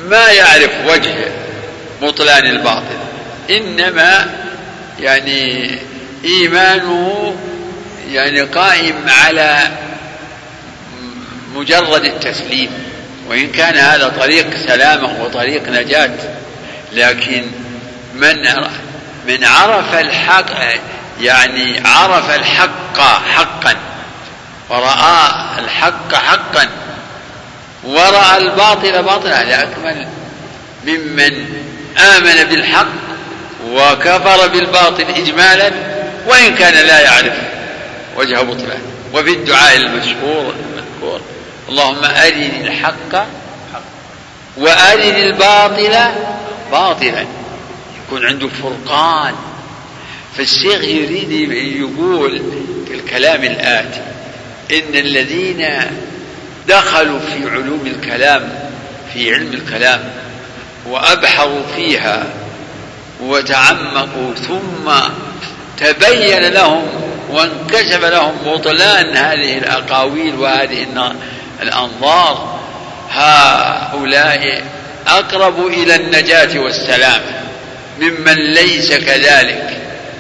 ما يعرف وجه بطلان الباطل. إنما يعني إيمانه يعني قائم على مجرد التسليم وإن كان هذا طريق سلامة وطريق نجاة لكن من من عرف الحق يعني عرف الحق حقا ورأى الحق حقا ورأى الباطل باطلا هذا أكمل ممن آمن بالحق وكفر بالباطل إجمالا وإن كان لا يعرف. وجه بطلان. وفي الدعاء المشهور المذكور اللهم أرني الحق حق وأرني الباطل باطلا. يكون عنده فرقان. فالشيخ يريد يقول في الكلام الآتي إن الذين دخلوا في علوم الكلام في علم الكلام وأبحروا فيها وتعمقوا ثم تبين لهم وانكشف لهم بطلان هذه الأقاويل وهذه الأنظار. هؤلاء أقرب إلى النجاة والسلامة ممن ليس كذلك.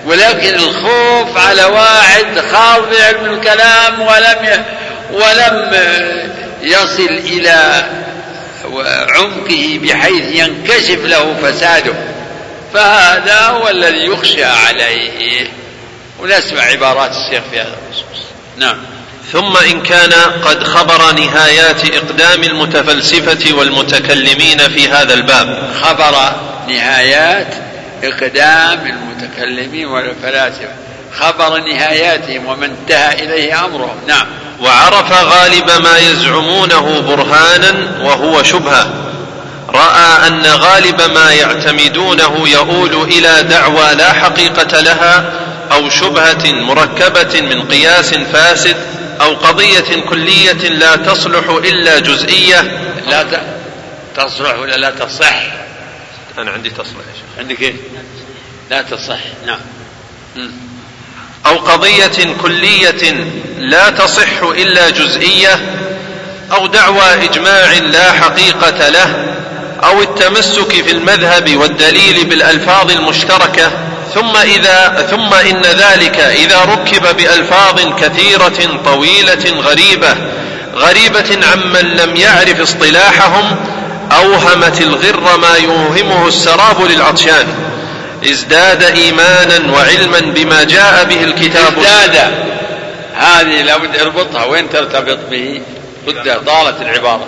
ولكن الخوف على واحد خاض بعلم الكلام ولم ولم يصل إلى عمقه بحيث ينكشف له فساده. فهذا هو الذي يخشى عليه. ونسمع عبارات الشيخ في هذا الخصوص. نعم. ثم إن كان قد خبر نهايات إقدام المتفلسفة والمتكلمين في هذا الباب. خبر نهايات إقدام المتكلمين والفلاسفة. خبر نهاياتهم وما انتهى إليه أمرهم. نعم. وعرف غالب ما يزعمونه برهانا وهو شبهة. رأى أن غالب ما يعتمدونه يؤول إلى دعوى لا حقيقة لها أو شبهة مركبة من قياس فاسد أو قضية كلية لا تصلح إلا جزئية. لا تصلح ولا لا تصح؟ أنا عندي تصلح يا عندك إيه؟ لا تصح. نعم. أو قضية كلية لا تصح إلا جزئية أو دعوى إجماع لا حقيقة له أو التمسك في المذهب والدليل بالألفاظ المشتركة ثم إذا ثم إن ذلك إذا ركب بألفاظ كثيرة طويلة غريبة غريبة عمن لم يعرف اصطلاحهم أوهمت الغر ما يوهمه السراب للعطشان. ازداد إيمانا وعلما بما جاء به الكتاب ازداد. هذه لابد اربطها. وين ترتبط به؟ ضد طالت العبارة.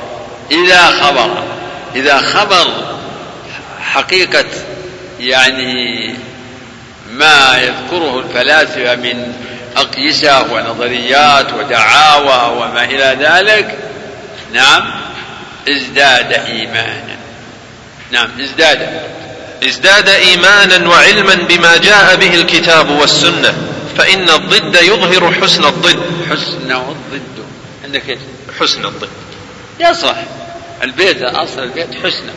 إذا خبر. إذا خبر حقيقة يعني ما يذكره الفلاسفة من أقيسة ونظريات ودعاوى وما إلى ذلك؟ نعم. ازداد إيمانا. نعم ازداد. ازداد إيمانا وعلما بما جاء به الكتاب والسنة. فإن الضد يظهر حسن الضد. حسنه الضد. عندك إيش؟ حسن الضد. يصلح البيت أصل البيت حسنه.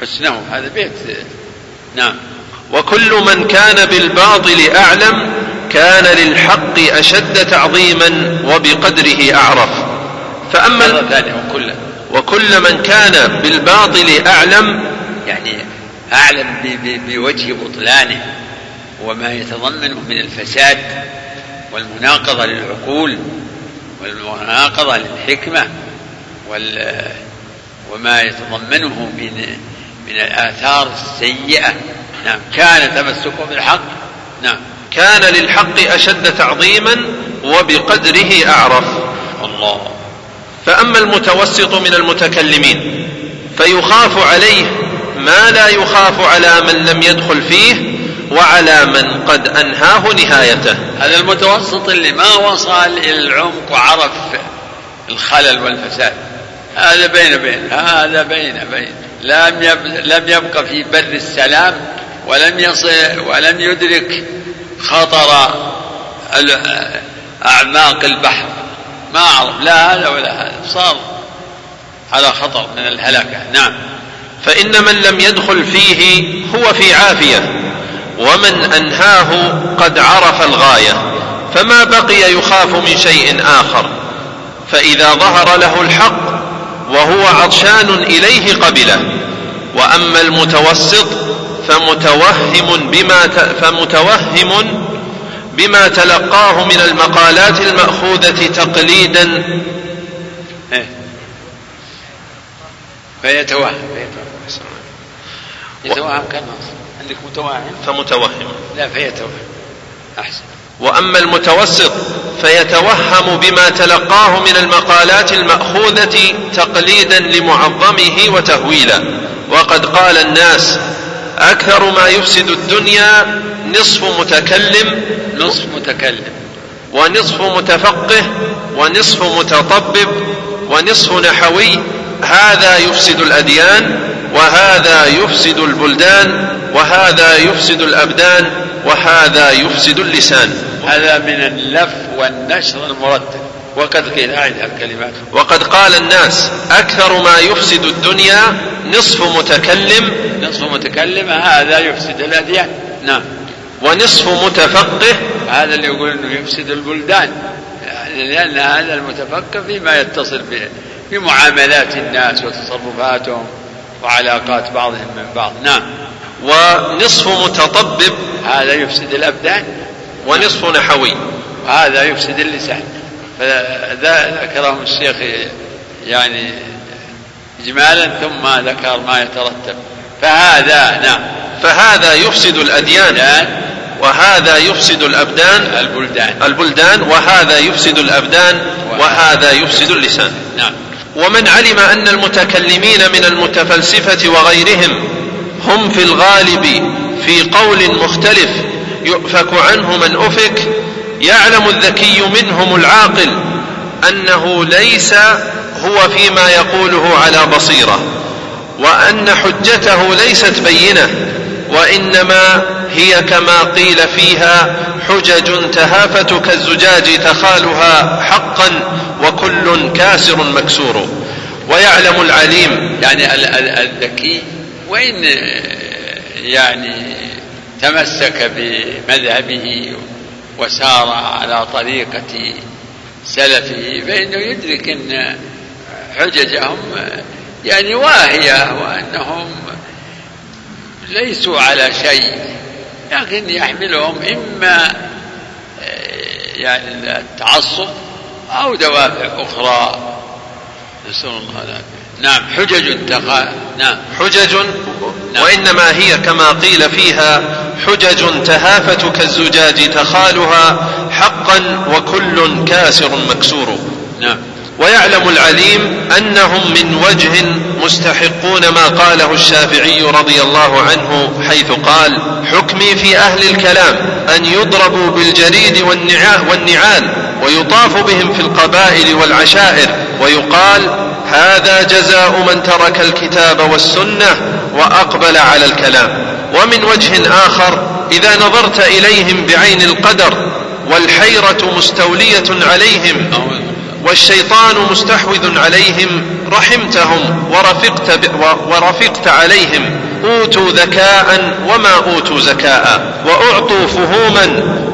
حسنه هذا بيت. نعم. وكل من كان بالباطل أعلم كان للحق أشد تعظيما وبقدره أعرف. فأما ثانية وكل وكل من كان بالباطل أعلم يعني أعلم بوجه بطلانه وما يتضمنه من الفساد والمناقضة للعقول والمناقضة للحكمة وما يتضمنه من من الآثار السيئة نعم. كان تمسكه بالحق؟ نعم. كان للحق أشد تعظيما وبقدره أعرف. الله. فأما المتوسط من المتكلمين فيخاف عليه ما لا يخاف على من لم يدخل فيه وعلى من قد أنهاه نهايته. هذا المتوسط اللي ما وصل إلى العمق وعرف الخلل والفساد. هذا بين بين هذا بين بين لم. لم يبقى في بر السلام ولم يصل ولم يدرك خطر أعماق البحر. ما عرف لا هذا ولا هذا. صار. على خطر من الهلاكة. نعم. فإن من لم يدخل فيه هو في عافية ومن أنهاه قد عرف الغاية. فما بقي يخاف من شيء آخر. فإذا ظهر له الحق وهو عطشان إليه قبله. وأما المتوسط فمتوهم بما. فمتوهم بما تلقاه من المقالات المأخوذة تقليدا. إيه. فيتوهم. يتوهم كان عندك متوهم؟ فمتوهم. لا فيتوهم. أحسن. وأما المتوسط فيتوهم بما تلقاه من المقالات المأخوذة تقليدا لمعظمه وتهويلا. وقد قال الناس أكثر ما يفسد الدنيا نصف متكلم نصف متكلم ونصف متفقه ونصف متطبب ونصف نحوي. هذا يفسد الأديان وهذا يفسد البلدان وهذا يفسد الأبدان وهذا يفسد اللسان. هذا من اللف والنشر المرتب. وقد قيل أعد الكلمات. وقد قال الناس أكثر ما يفسد الدنيا نصف متكلم. نصف متكلم هذا يفسد الأديان. نعم. ونصف متفقه. هذا اللي يقول إنه يفسد البلدان. يعني لأن هذا المتفقه فيما يتصل بمعاملات الناس وتصرفاتهم وعلاقات بعضهم من بعض. نعم. ونصف متطبب. هذا يفسد الأبدان. ونصف نحوي. هذا يفسد اللسان. فذكرهم الشيخ يعني إجمالا ثم ذكر ما يترتب. فهذا نعم. فهذا يفسد الأديان. وهذا يفسد الأبدان. البلدان. البلدان. وهذا يفسد الأبدان. وهذا يفسد اللسان. نعم. ومن علم أن المتكلمين من المتفلسفة وغيرهم هم في الغالب في قول مختلف يؤفك عنه من أفك يعلم الذكي منهم العاقل أنه ليس هو فيما يقوله على بصيرة وأن حجته ليست بينة وإنما هي كما قيل فيها حجج تهافت كالزجاج تخالها حقا وكل كاسر مكسور. ويعلم العليم يعني الذكي وإن يعني تمسك بمذهبه وسار على طريقة سلفه فإنه يدرك أن حججهم يعني واهية وأنهم ليسوا على شيء لكن يحملهم إما يعني التعصب أو دوافع أخرى. نسأل الله العافية. نعم. حجج تقع نعم. حجج. نعم. وإنما هي كما قيل فيها حجج تهافت كالزجاج تخالها حقا وكل كاسر مكسور. نعم. ويعلم العليم أنهم من وجه مستحقون ما قاله الشافعي رضي الله عنه حيث قال حكمي في أهل الكلام أن يضربوا بالجريد والنعال ويطاف بهم في القبائل والعشائر ويقال هذا جزاء من ترك الكتاب والسنة وأقبل على الكلام. ومن وجه آخر إذا نظرت إليهم بعين القدر والحيرة مستولية عليهم والشيطان مستحوذ عليهم رحمتهم ورفقت, ورفقت عليهم أوتوا ذكاء وما أوتوا زكاء وأعطوا فهوما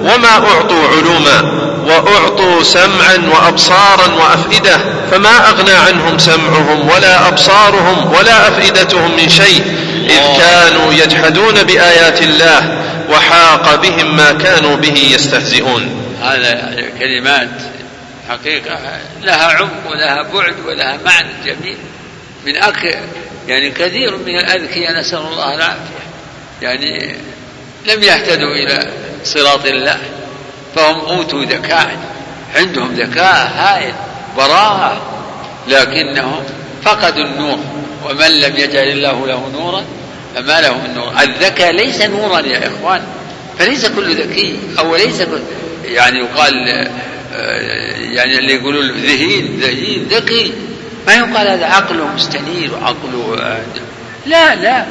وما أعطوا علوما. وأعطوا سمعا وأبصارا وأفئدة فما أغنى عنهم سمعهم ولا أبصارهم ولا أفئدتهم من شيء إذ كانوا يجحدون بآيات الله وحاق بهم ما كانوا به يستهزئون. هذا كلمات حقيقة لها عمق ولها بعد ولها معنى جميل. من أك يعني كثير من الأذكياء نسأل الله العافية. يعني لم يهتدوا إلى صراط الله. فهم أوتوا ذكاء. عندهم ذكاء هائل براءة. لكنهم فقدوا النور. ومن لم يجعل الله له نورا فما له من نور. الذكاء ليس نورا يا إخوان. فليس كل ذكي. أو ليس كل يعني يقال يعني اللي يقولوا ذهين ذهين ذكي. ما يقال هذا عقله مستنير وعقله لا لا.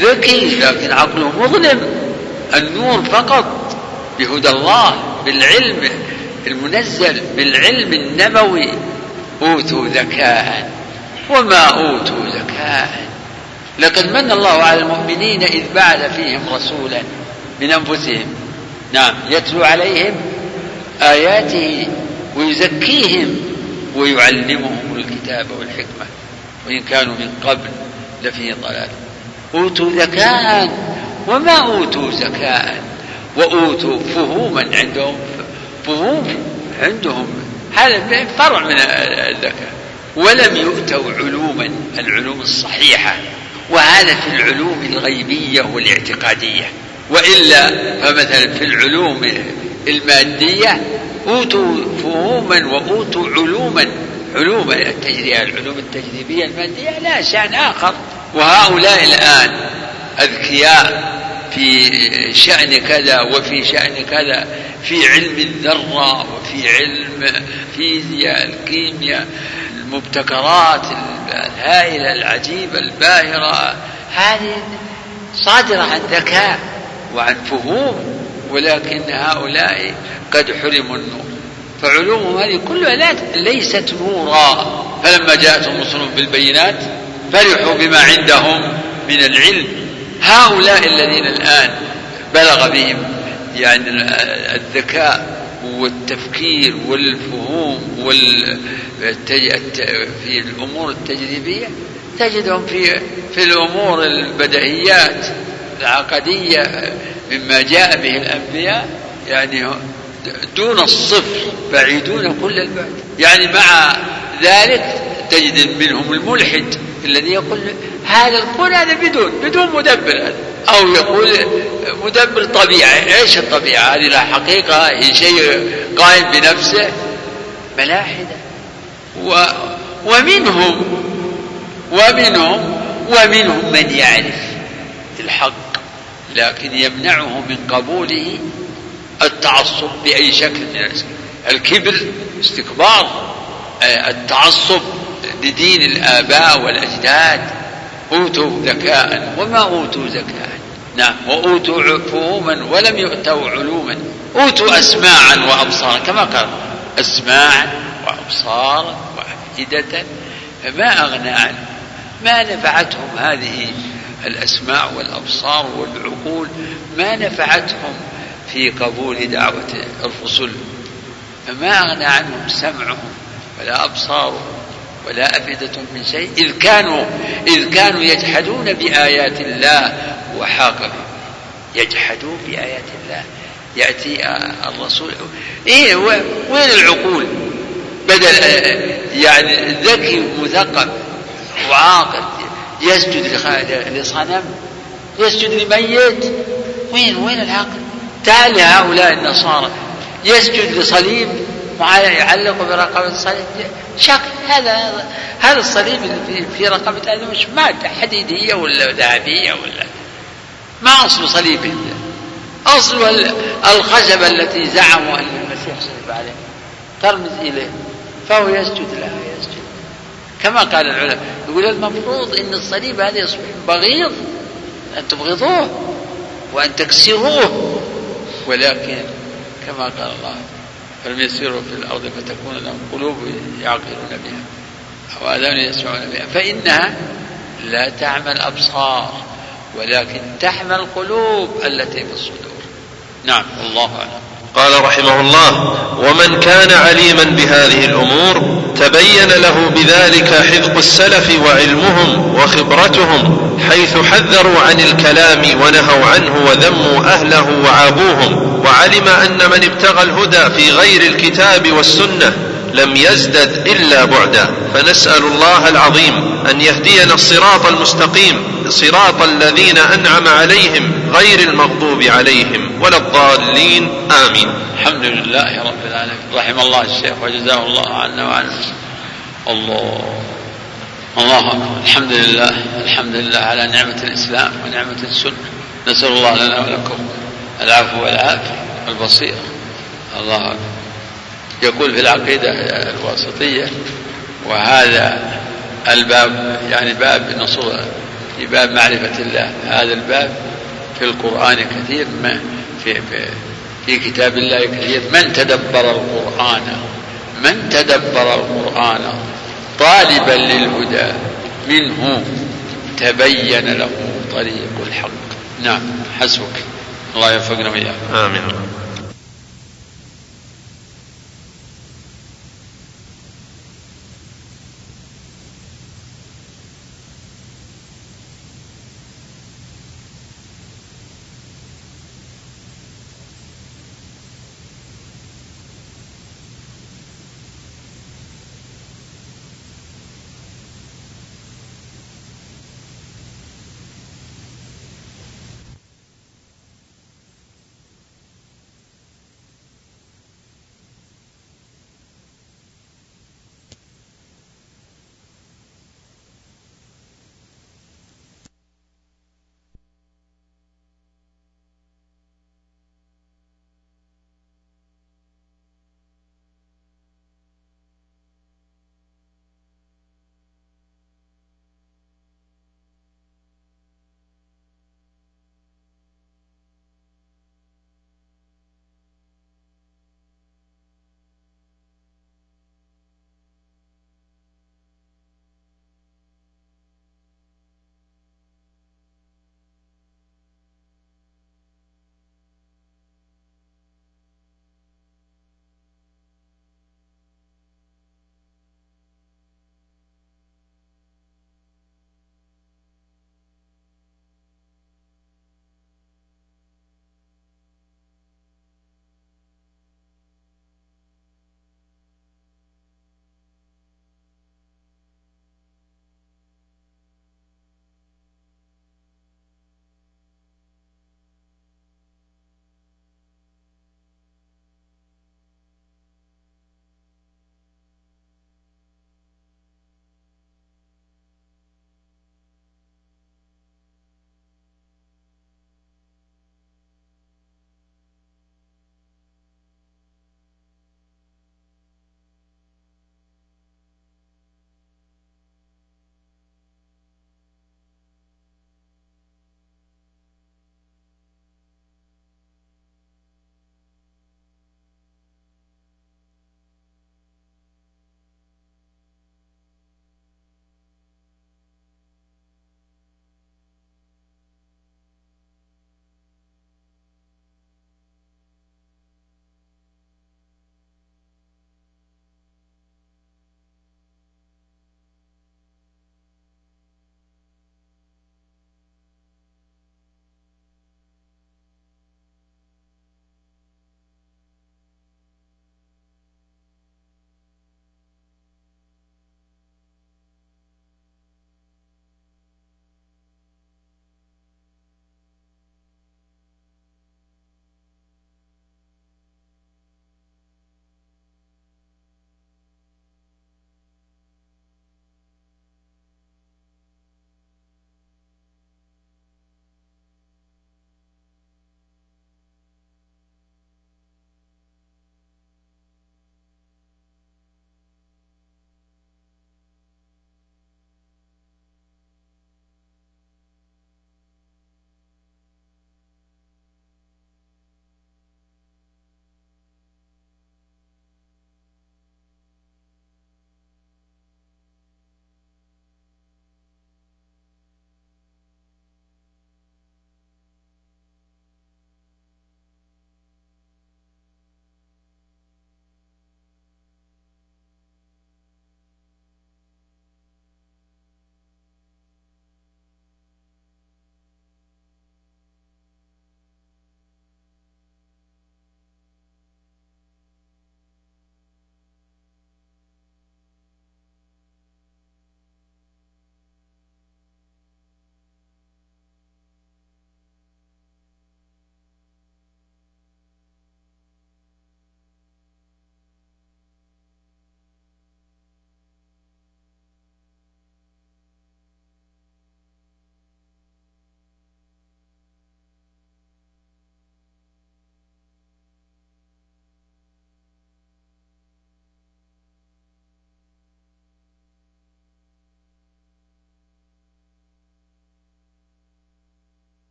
ذكي لكن عقله مظلم. النور فقط بهدى الله. بالعلم المنزل بالعلم النبوي أوتوا ذكاء وما أوتوا ذكاء لقد من الله على المؤمنين إذ بعث فيهم رسولا من أنفسهم. نعم يتلو عليهم آياته ويزكيهم ويعلمهم الكتاب والحكمة. وإن كانوا من قبل لفي ضلال. أوتوا ذكاء وما أوتوا زكاء. وأوتوا فهوما عندهم فهوم عندهم. هذا فرع من الذكاء. ولم يؤتوا علوما العلوم الصحيحة. وهذا في العلوم الغيبية والاعتقادية. وإلا فمثلا في العلوم المادية أوتوا فهوما وأوتوا علوما. علوم التجريبية العلوم التجريبية المادية لا شأن آخر. وهؤلاء الآن أذكياء. في شأن كذا وفي شأن كذا في علم الذرة وفي علم الفيزياء الكيمياء المبتكرات الهائلة العجيبة الباهرة. هذه صادرة عن ذكاء وعن فهوم ولكن هؤلاء قد حرموا النور. فعلومهم هذه كلها ليست نورا. فلما جاءتهم رسلهم بالبينات فرحوا بما عندهم من العلم. هؤلاء الذين الآن بلغ بهم يعني الذكاء والتفكير والفهوم وال في الأمور التجريبية تجدهم في في الأمور البدهيات العقدية مما جاء به الأنبياء يعني دون الصفر بعيدون كل البعد. يعني مع ذلك تجد منهم الملحد. الذي يقول هذا الكون هذا بدون بدون مدبر أو يقول مدبر طبيعي. إيش الطبيعة؟ هذه لا حقيقة هي شيء قائم بنفسه. ملاحدة. و ومنهم ومنهم ومنهم من يعرف الحق لكن يمنعه من قبوله التعصب بأي شكل من الكبر استكبار التعصب لدين الآباء والأجداد أوتوا ذكاء وما أوتوا ذكاء نعم وأوتوا فهوما ولم يؤتوا علوما أوتوا أسماعا وأبصارا كما قال أسماعا وأبصارا وأفئدة. فما أغنى عنهم ما نفعتهم هذه الأسماع والأبصار والعقول ما نفعتهم في قبول دعوة الرسل. فما أغنى عنهم سمعهم ولا أبصارهم. ولا أفئدة من شيء إذ كانوا إذ كانوا يجحدون بآيات الله وحاق بهم يجحدون بآيات الله. يأتي الرسول. إيه وين العقول؟ بدل يعني ذكي مثقف وعاقل يسجد لصنم يسجد لميت. وين وين العقل؟ تعال هؤلاء النصارى. يسجد لصليب. يعلق برقبة الصليب شكل هذا هذا الصليب اللي في, في رقبة هذا مش مادة حديدية ولا ذهبية ولا. ما أصل صليبه أصل الخشبة التي زعموا أن المسيح صلب عليه ترمز إليه. فهو يسجد لها يسجد. كما قال العلماء. يقول المفروض أن الصليب هذا يصبح بغيض. أن تبغضوه وأن تكسروه. ولكن كما قال الله فلم يسيروا في الأرض فتكون لهم قلوب يعقلون بها أو آذان يسمعون بها. فإنها لا تعمى الأبصار ولكن تحمى القلوب التي في الصدور. نعم الله أعلم. قال رحمه الله ومن كان عليما بهذه الأمور تبين له بذلك حفظ السلف وعلمهم وخبرتهم حيث حذروا عن الكلام ونهوا عنه وذموا أهله وعابوهم وعلم أن من ابتغى الهدى في غير الكتاب والسنة لم يزدد إلا بعدا. فنسأل الله العظيم أن يهدينا الصراط المستقيم صراط الذين أنعم عليهم غير المغضوب عليهم ولا الضالين. آمين. الحمد لله رب العالمين. رحم الله الشيخ وجزاه الله عنا وعن الله. الله أكبر. الحمد لله. الحمد لله على نعمة الإسلام ونعمة السنة. نسأل الله لنا ولكم العفو والعافية والبصيرة. الله أكبر. يقول في العقيدة الواسطية وهذا الباب يعني باب نصوص في باب معرفة الله. هذا الباب في القرآن كثير ما في, في, في كتاب الله كثير. من تدبر القرآن؟ من تدبر القرآن؟ طالبا للهدى منه تبين له طريق الحق. نعم حسبك. الله يوفقنا وإياك. آمين.